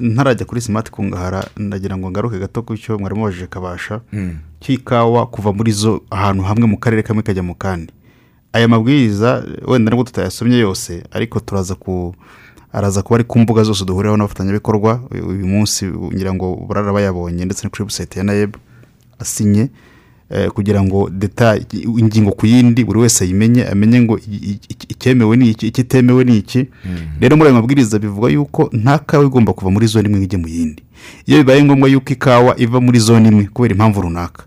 ntarajya kuri simati kungahara ndagira ngo ngaruke gato ku cyo mwari mubajije kabasha cy'ikawa kuva muri zo ahantu hamwe mu karere kamwe kajya mu kandi. Aya mabwiriza wenda nubwo tutayasomye yose ariko turaza ku araza kuba ari ku mbuga zose duhuriraho n'abafatanyabikorwa uyu munsi ngira ngo barara bayabonye ndetse no kuri webusayiti ya nayebu asinye. eh, kugira ngo deta ingingo ku yindi buri wese ayimenye amenye ngo icyemewe ni iki ikitemewe ni iki. Rero muri ayo mabwiriza bivuga yuko nta kawa igomba kuva muri zone imwe ngo ijye mu yindi. Iyo bibaye ngombwa yuko ikawa iva muri zone imwe kubera impamvu runaka.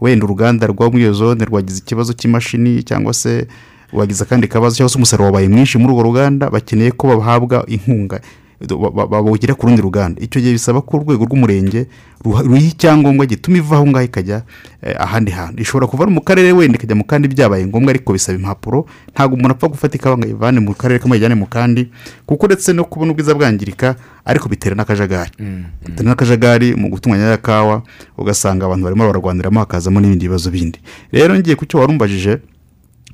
Wenda uruganda rwa muri iyo zone rwagize ikibazo cy'imashini cyangwa se wagize akandi kabazo cyangwa se umusaruro wabaye mwinshi muri urwo ruganda bakeneye ko bahabwa inkunga. Ba- ba- bawugira ku rundi ruganda. Icyo gihe bisaba ko urwego rw'umurenge ruha- icyangombwa gituma iva aho ngaho ikajya eh, ahandi hantu ishobora kuva mu karere wenda ikajya mu kandi byabaye ngombwa ariko bisaba impapuro. Ntabwo umuntu apfa gufata ikawa ngo ayivane mu karere kamwe ayijyane mu kandi kuko uretse no kubona ubwiza bwangirika ariko bitera n'akajagari. Bitera n'akajagari mu gutunganya ya kawa ugasanga abantu barimo bararwaniramo hakazamo n'ibindi bibazo bindi. Rero ngiye ku cyo warumbajije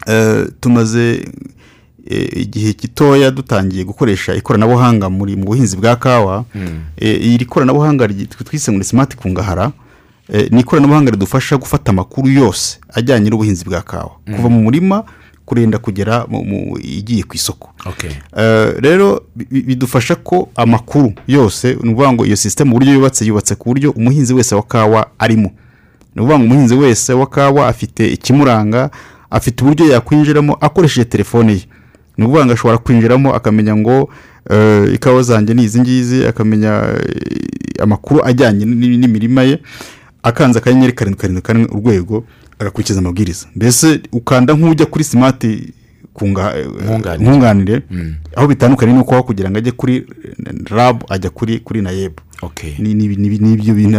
eh, tumaze igihe gitoya dutangiye gukoresha ikoranabuhanga muri mu buhinzi bwa kawa Eh, iri koranabuhanga twise ngo ni simati kungahara eh, ni ikoranabuhanga ridufasha gufata amakuru yose ajyanye n'ubuhinzi bwa kawa. Kuva mu murima kurenda kugera mu- igiye ku isoko. Okay. Rero bi- bi- bidufasha ko amakuru yose ni ukuvuga ngo iyo sisiteme uburyo yubatse yubatse ku buryo umuhinzi wese wa kawa arimo. Ni ukuvuga ngo umuhinzi wese wa kawa afite ikimuranga afite uburyo yakwinjiramo akoresheje telefone ye. Ni ukuvuga ngo ashobora kwinjiramo akamenya ngo eh, ikawa zanjye ni izi ngizi akamenya eh, amakuru ajyanye n'imirima ye akanze akanyenyeri karindwi karindwi kane urwego agakurikiza amabwiriza mbese ukanda nk'ujya kuri simati eh, Nkunganire. nkunganire aho bitandukanye nuko kugira ngo ajye kuri rabu ajya kuri kuri nayebu.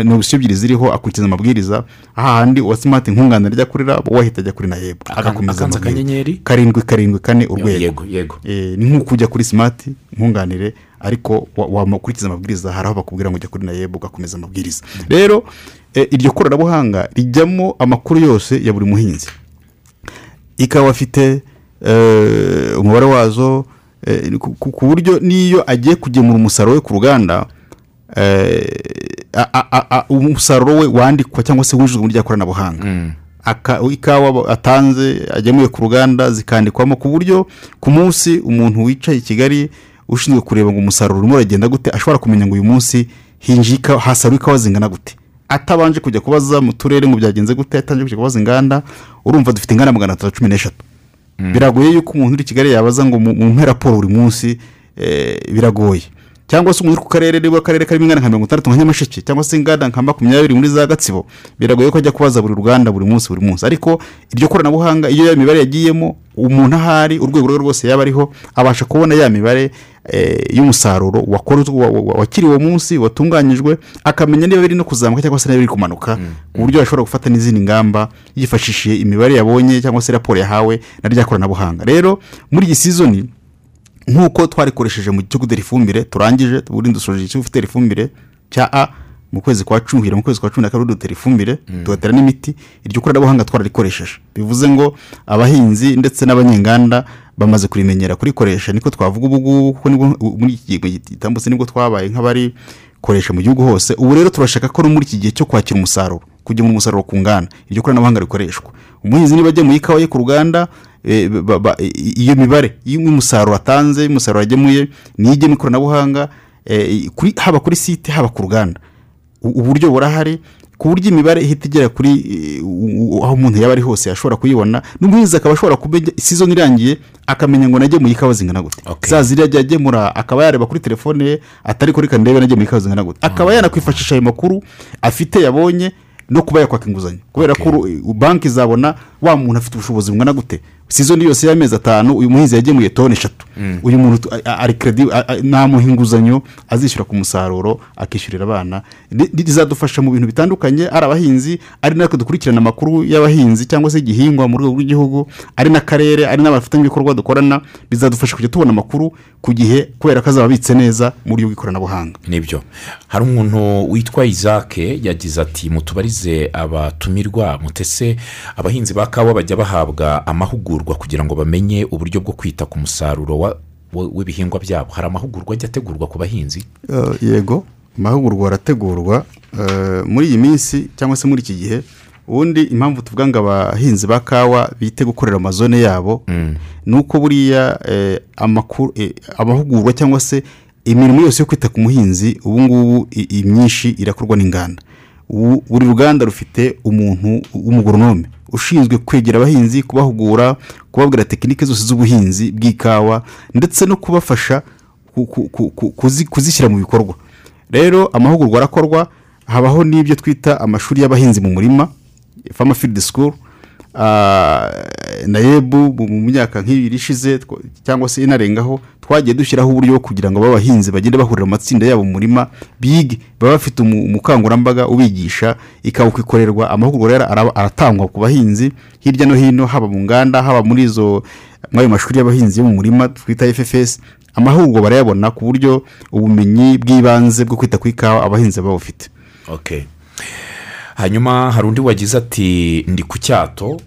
Ni opsiyo ebyiri ziriho akurikiza amabwiriza ahandi uwa simati nkunganire ajya kuri rabu uwo ahita ajya kuri nayebu Akan- agakomeza akanyenyeri? karindwi karindwi kane urwego. yego yego. Eh, ni nk'uko ujya kuri simati nkunganire ariko wa- wakurikiza amabwiriza hari aho bakubwira ngo ujya kuri nayebu ugakomeza amabwiriza. Rero eh, iryo koranabuhanga rijyamo amakuru yose ya buri muhinzi. Ikawa afite eh, umubare wazo ku- buryo n'iyo agiye kugemura umusaruro we ku ruganda umusaruro we wandikwa cyangwa se wujujwe muri rya koranabuhanga. Aka- ikawa atanze agemuye ku ruganda zikandikwamo ku buryo ku munsi umuntu wicaye i kigali ushinzwe kureba ngo umusaruro urimo uragenda gute ashobora kumenya ngo uyu munsi hinjiye ikawa hasaruwe ikawa zingana gute. Atabanje kujya kubaza mu turere ngo byagenze gute atabanje kujya kubaza inganda urumva dufite inganda magana atatu cumi n'eshatu. Biragoye yuko umuntu uri i kigali yabaza ngo mu mu mpe raporo buri munsi eh, biragoye. Cyangwa se umuntu uri ku karere niba akarere karimo inganda nka mirongo itandatu nka nyamasheke cyangwa se inganda nka makumyabiri muri za gatsibo biragoye ko ajya kubaza buri ruganda buri munsi buri munsi. Ariko iryo koranabuhanga iyo ya mibare yagiyemo umuntu ahari urwego rwe rwose yaba ariho abasha kubona ya mibare eh, y'umusaruro wakozwe wa- wa- wakiriwe uwo munsi watunganyijwe akamenya niba biri no kuzamuka cyangwa se niba biri kumanuka ku buryo ashobora gufata n'izindi ngamba yifashishije imibare yabonye cyangwa se raporo yahawe na rya koranabuhanga. Rero muri iyi sizoni nk'uko twarikoresheje mu gutera ifumbire turangije ubundi dusoje icyo gutera ifumbire cya a mu kwezi kwa cumi mu kwezi kwa cumi na kabiri dutera ifumbire tugatera n'imiti iryo koranabuhanga twararikoresheje. Bivuze ngo abahinzi ndetse n'abanyenganda bamaze kurimenyera kurikoresha. Niko twavuga ubu ngubu kuko muri iki gihe gitambutse ni bwo twabaye nk'abarikoresha mu gihugu hose ubu rero turashaka ko no muri iki gihe cyo kwakira umusaruro kugemura umusaruro ku nganda. Iryo koranabuhanga rikoreshwa. Umuhinzi niba agemuye ikawa ye ku ruganda iyo mibare y'umusaruro atanze niyo ijya mu ikoranabuhanga eh, haba kuri site haba ku ruganda. Uburyo burahari ku buryo imibare ihita igera kuri eh, aho umuntu yaba ari hose ashobora kuyibona n'umuhinzi akaba ashobora kumenya isizoni irangiye akamenya ngo nagemuye ikawa zingana gute. Za ziriya ajya agemura akaba yareba kuri telefone ye atari kuri kandebe nagemuye ikawa zingana gute. Akaba yanakwifashisha ayo makuru afite yabonye no kuba yakwaka inguzanyo. Kubera ko banki izabona wa muntu afite ubushobozi bungana gute? Sizoni yose y'amezi atanu uyu muhinzi yagemuye toni eshatu. Uyu muntu ari kredi a- a- namuha inguzanyo azishyura ku musaruro akishyurira abana. Ni- ni- rizadufasha mu bintu bitandukanye ari abahinzi ari natwe dukurikirana amakuru y'abahinzi cyangwa se igihingwa mu rwego rw'igihugu ari n'akarere ari n'abafatanyabikorwa dukorana bizadufasha kujya tubona amakuru ku gihe kubera ko azaba abitse neza mu buryo bw'ikoranabuhanga. Nibyo. Hari umuntu witwa isaac yagize ati mutubarize abatumirwa mutese abahinzi ba kawa bajya bahabwa amahugurwa kugira ngo bamenye uburyo bwo kwita ku musaruro wa- wa- w'ibihingwa byabo. Hari amahugurwa ajya ategurwa ku bahinzi? Eh, yego amahugurwa arategurwa eh, muri iyi minsi cyangwa se muri iki gihe. Ubundi impamvu tuvuga ngo abahinzi ba kawa bite gukorera amazone yabo ni uko buriya eh, amahugurwa cyangwa se imirimo yose yo kwita ku muhinzi ubu ngubu imyinshi irakorwa n'inganda. Buri ruganda rufite umuntu w'umugoronome ushinzwe kwegera abahinzi kubahugura kubabwira tekinike zose z'ubuhinzi bw'ikawa ndetse no kubafasha ku- ku- ku- ku- kuzi- kuzishyira mu bikorwa. Rero amahugurwa arakorwa habaho n'ibyo twita amashuri y'abahinzi mu murima fama school Ah, na yebu mu myaka nk'ibiri ishize cyangwa se inarengaho twagiye dushyiraho uburyo kugira ngo b'abahinzi bagende bahurira mu matsinda yabo mu murima bige baba bafite umu- umukangurambaga ubigisha ikawuka ikorerwa amahugurwa aratangwa ku bahinzi hirya no hino haba mu nganda haba muri izo ayo mashuri y'abahinzi yo mu murima twita fps amahugurwa barayabona ku buryo ubumenyi bw'ibanze bwo kwita ku ikawa abahinzi baba bafite. Okay. Hanyuma hari undi wagize ati ndi ku cyato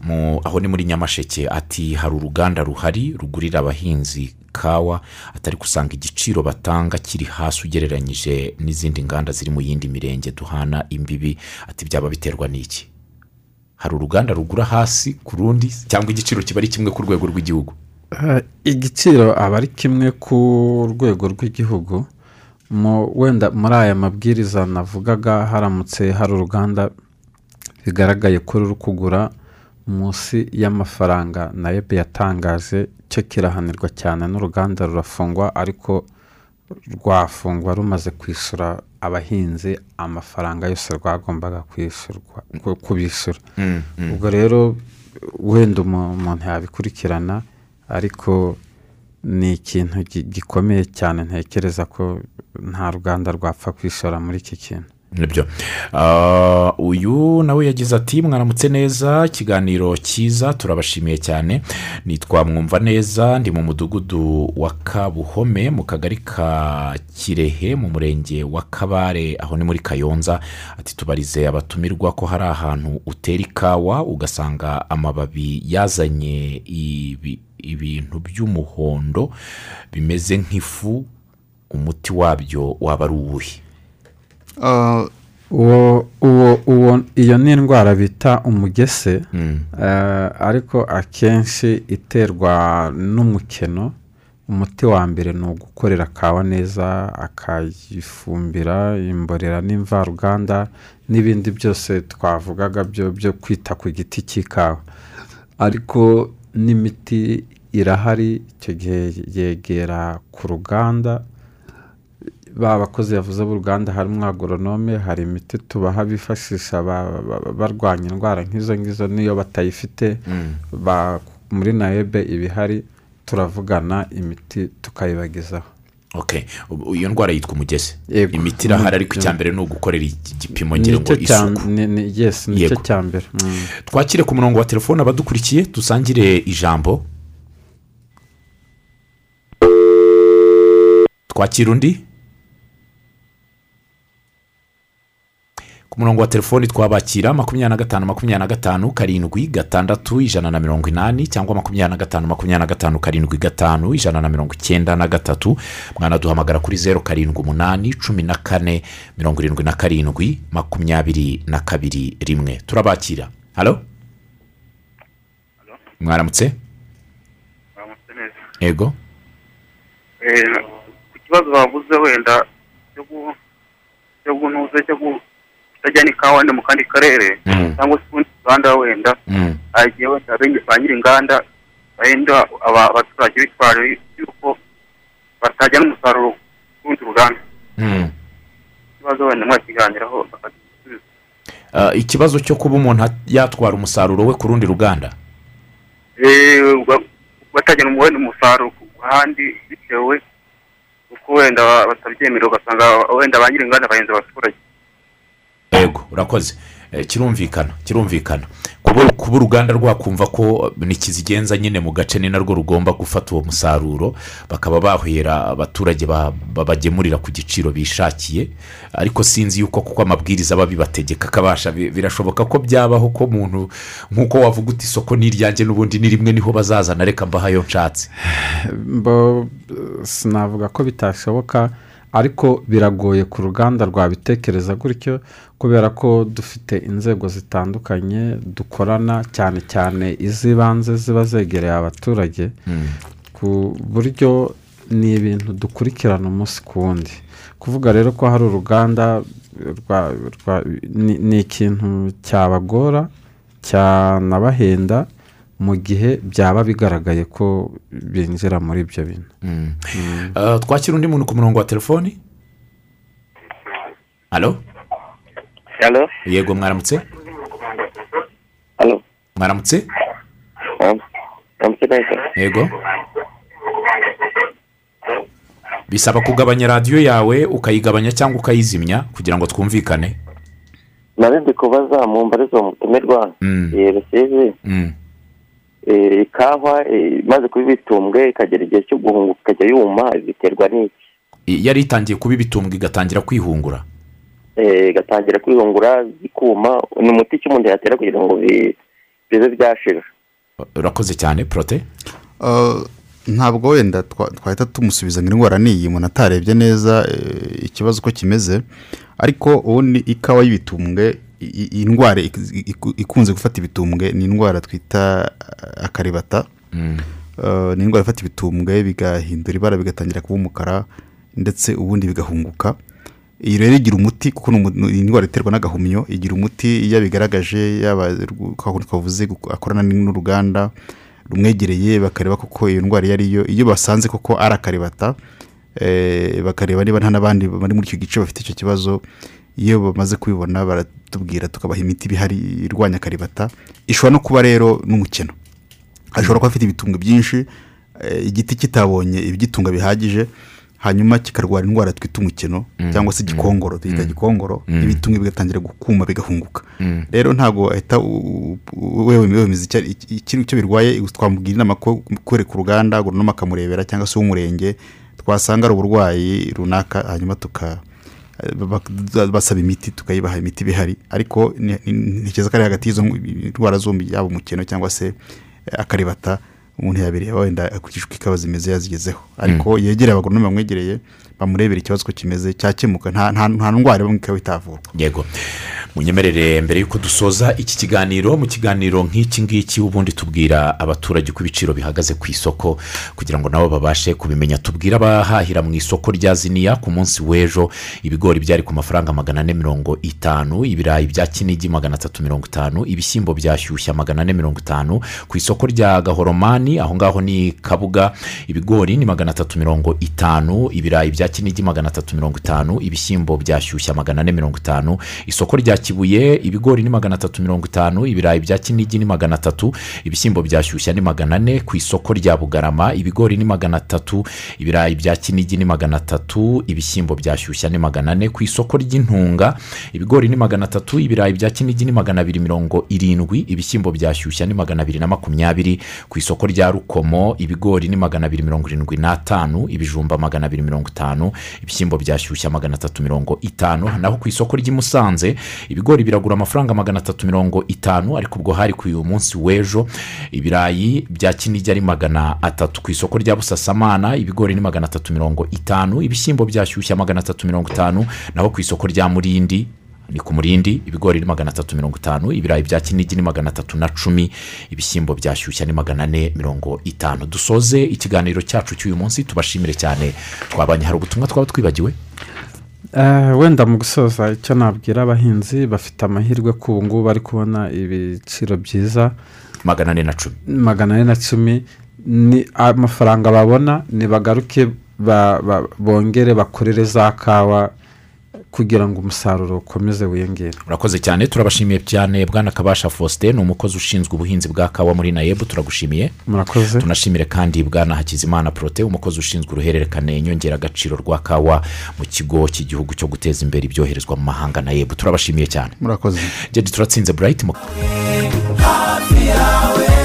aho ni muri nyamasheke. Ati hari uruganda ruhari rugurira abahinzi kawa atari gusanga igiciro batanga kiri hasi ugereranyije n'izindi nganda ziri mu yindi mirenge duhana imbibi. Ati byaba biterwa n'iki? Hari uruganda rugura hasi ku rundi cyangwa igiciro kiba ari kimwe ku rwego rw'igihugu? Eh, igiciro aba ari kimwe ku rwego rw'igihugu. Wenda muri aya mabwiriza navugaga haramutse hari uruganda bigaragaye ko ruri kugura munsi y'amafaranga na ebe yatangaje cyo kirahanirwa cyane n'uruganda rurafungwa ariko rwafungwa rumaze kwishyura abahinzi amafaranga yose rwagombaga kubishyura Mm, mm. ubwo rero wenda umu- umuntu yabikurikirana ariko ni ikintu gi- gikomeye cyane ntekereza ko nta ruganda rwapfa kwishora muri iki kintu. Nibyo. Ah, uyu nawe yagize ati mwaramutse neza ikiganiro cyiza turabashimiye cyane. Nitwa mwumva neza ndi mu mudugudu wa kabuhome mu kagari ka kirehe mu murenge wa kabare aho ni muri kayonza. Ati tubarize abatumirwa ko hari ahantu utera ikawa ugasanga amababi yazanye ibi- ibintu by'umuhondo bimeze nk'ifu umuti wabyo waba ari uwuhe Ah, uwo iyo ni indwara bita umugese Mm. eh, ariko akenshi iterwa n'umukeno umuti wa mbere ni ugukorera kawa neza akayifumbira imborera n'imvaruganda n'ibindi byose twavugaga byo kwita ku giti cy'ikawa ariko n'imiti irahari icyo gihe yegera ku ruganda. Ba bakozi yavuze b'uruganda harimo agoronome hari imiti tubaha bifashisha ba- ba- barwanya indwara nk'izo ngizo n'iyo batayifite. Ba- muri naebe iba ihari turavugana imiti tukayibagezaho iyo ndwara yitwa umugezi imiti irahari ariko icya mbere ni ugukorera igipimo ngira ngo isuku. ni cyo cya mbere. Mm. twakire ku murongo wa telefone abadukurikiye dusangire ijambo. Twakira undi? Ku murongo wa telefoni twabakira makumyabiri na gatanu makumyabiri na gatanu karindwi gatandatu ijana na mirongo inani cyangwa makumyabiri na gatanu makumyabiri na gatanu karindwi gatanu ijana na mirongo icyenda na gatatu. Mwanaduhamagara kuri zeru karindwi umunani cumi na kane mirongo irindwi na karindwi makumyabiri na kabiri rimwe. Turabakira. Halo? Mwaramutse? Ego? Eh, ku kibazo bavuze wenda cyo gu- cyo gunuza kutajyana ikawa wenda mu kandi karere. Mm. cyangwa se ubundi ruganda wenda. Mm, hagiye wenda abenye- ba nyir'inganda wenda aba- abaturage bitwaje yuko. Batajyana umusaruro ku rundi ruganda mm. ikibazo wenda mwakiganiraho Ah, ikibazo cyo kuba umuntu at- yatwara umusaruro we ku rundi ruganda uga- batajyana wenda umusaruro ku handi bitewe uko wenda ba- batabyemerewe ugasanga wenda ba nyir'inganda bahenze abaturage ego urakoze. Eh, kirumvikana kirumvikana. Kuba uruganda rwakumva ko ntikizigenza nyine mu gace ni narwo rugomba gufata uwo musaruro bakaba bahera abaturage ba- babagemurira ku giciro bishakiye. Ariko sinzi yuko kuko amabwiriza aba bibategeka akabasha bi- birashoboka ko byabaho ko umuntu nk'uko wavuga uti isoko ni iryanjye n'ubundi ni rimwe ni ho bazazana reka mbahayo nshatse. Mbo- sinavuga ko bitashoboka ariko biragoye ku ruganda rwabitekereza gutyo kubera ko dufite inzego zitandukanye dukorana cyane cyane iz'ibanze ziba zegereye abaturage ku buryo ni ibintu dukurikirana umunsi ku wundi. Kuvuga rero ko hari uruganda ni ikintu cyabagora cyanabahenda mu gihe byaba bigaragaye ko binjira muri ibyo bintu. Ah, twakira undi muntu ku murongo wa telefoni? Halo halo yego mwaramutse? Halo mwaramutse? Yego. Bisaba kugabanya radiyo yawe ukayigabanya cyangwa ukayizimya kugira ngo twumvikane? Nari ndi kubaza mu mbarizo mutumirwa Mm. eh, rusizi Mm. eh, ikawa eh, imaze kuba ibitumbwe ikagera igihe cyo guhunguka ikajya yuma biterwa n'iki? Yari itangiye kuba ibitumbwe igatangira kwihungura? Eh, igatangira kwihungura ikuma ni umuti ki umuntu yatera kugira ngo bi- bibe byashira urakoze cyane porote ntabwo wenda twa- twahita tumusubiza ngo indwara ni iyi umuntu atarebye neza eh, ikibazo uko kimeze. Ariko ubundi ikawa y'ibitumbwe iyi ndwara ik- iku- ikunze gufata ibitumbwe ni indwara twita uh, akaribata. Uh, ni indwara ifata ibitumbwe bigahindura ibara bigatangira kuba umukara ndetse ubundi bigahunguka. Iyi rero igira umuti kuko ni indwara iterwa n'agahumyo. Igira umuti iyo abigaragaje yaba twavuze akorana n'uruganda rumwegereye bakareba koko iyo ndwara iyo ari yo iyo basanze koko ari akaribata eh, bakareba niba nta n'abandi bari muri icyo gice bafite icyo kibazo iyo bamaze kubibona baratubwira tukabaha imiti ibihari irwanya akaribata ishobora no kuba rero n'umukeno ashobora kuba afite ibitumbwe byinshi eh, igiti kitabonye ibigitunga bihagije hanyuma kikarwara indwara twita umukeno cyangwa se igikongoro tuyita gikongoro ibitunga bigatangira gukuma bigahunguka. Rero ntabwo ahita u- u- wemeza icyo birwaye twamubwira inama ko kwereka uruganda agoronoma akamurebera cyangwa se uw'umurenge twasanga ari uburwayi runaka hanyuma tuka basaba imiti tukayibaha imiti ibihari ariko ntekereza ko ari hagati y'izo ndwara zombi yaba umukeno cyangwa se eh, akaribata umuntu yabireba wenda akurikije uko ikawa zimeze yazigezeho. Ariko yegere abagoronome bamwegereye bamurebera ikibazo ko kimeze cyakemuka nta ndwara imwe ikaba itavurwa. Yego. Munyemerere mbere y'uko dusoza iki kiganiro mu kiganiro nk'iki ngiki ubundi tubwira abaturage uko ibiciro bihagaze ku isoko kugira ngo nabo babashe kubimenya. Tubwire abahahira mu isoko rya ziniya ku munsi w'ejo. Ibigori byari ku mafaranga magana ane mirongo itanu ibirayi bya kinigi magana atatu mirongo itanu ibishyimbo byashyushya magana ane mirongo itanu. Ku isoko rya gahoromani aho ngaho ni kabuga ibigori ni magana atatu mirongo itanu ibirayi bya kinigi magana atatu mirongo itanu ibishyimbo byashyushya magana ane mirongo itanu. Isoko rya kibuye ibigori ni magana atatu mirongo itanu ibirayi bya kinigi ni magana atatu ibishyimbo byashyushya ni magana ane ku isoko rya bugarama ibigori ni magana atatu ibirayi bya kinigi ni magana atatu ibishyimbo byashyushya ni magana ane ku isoko ry'intunga ibigori ni magana atatu ibirayi bya kinigi ni magana abiri mirongo irindwi ibishyimbo byashyushya ni magana abiri na makumyabiri ku isoko rya rukomo ibigori ni magana abiri mirongo irindwi n'atanu ibijumba magana abiri mirongo itanu ibishyimbo byashyushya magana atatu mirongo itanu naho ku isoko ry'i musanze ibigori biragura amafaranga magana atatu mirongo itanu ariko ubwo hari ku uyu munsi w'ejo ibirayi bya kinigi ari magana atatu. Ku isoko rya busasamana ibigori ni magana atatu mirongo itanu ibishyimbo byashyushya magana atatu mirongo itanu naho ku isoko rya murindi ni ku murindi ibigori ni magana atatu mirongo itanu ibirayi bya kinigi ni magana atatu na cumi ibishyimbo byashyushya ni magana ane mirongo itanu. Dusoze ikiganiro cyacu cy'uyu munsi tubashimire cyane. Twabanye hari ubutumwa twaba twibagiwe? Wenda mu gusoza icyo nabwira abahinzi bafite amahirwe ko ubu ngubu bari kubona ibiciro byiza. Magana ane na cumi. Magana ane na cumi. Ni amafaranga babona ba- bongere bakorere za kawa. Kugira ngo umusaruro ukomeze wiyongere. Urakoze cyane turabashimiye cyane bwana kabasha faustin ni umukozi ushinzwe ubuhinzi bwa kawa muri nayebu turagushimiye. Murakoze. Tunashimire kandi bwana hakizimana porote umukozi ushinzwe uruhererekane nyongeragaciro rwa kawa mu kigo cy'igihugu cyo guteza imbere ibyoherezwa mu mahanga nayebu turabashimiye cyane. Murakoze. Jedi turatsinze burayiti mu hafi yawe.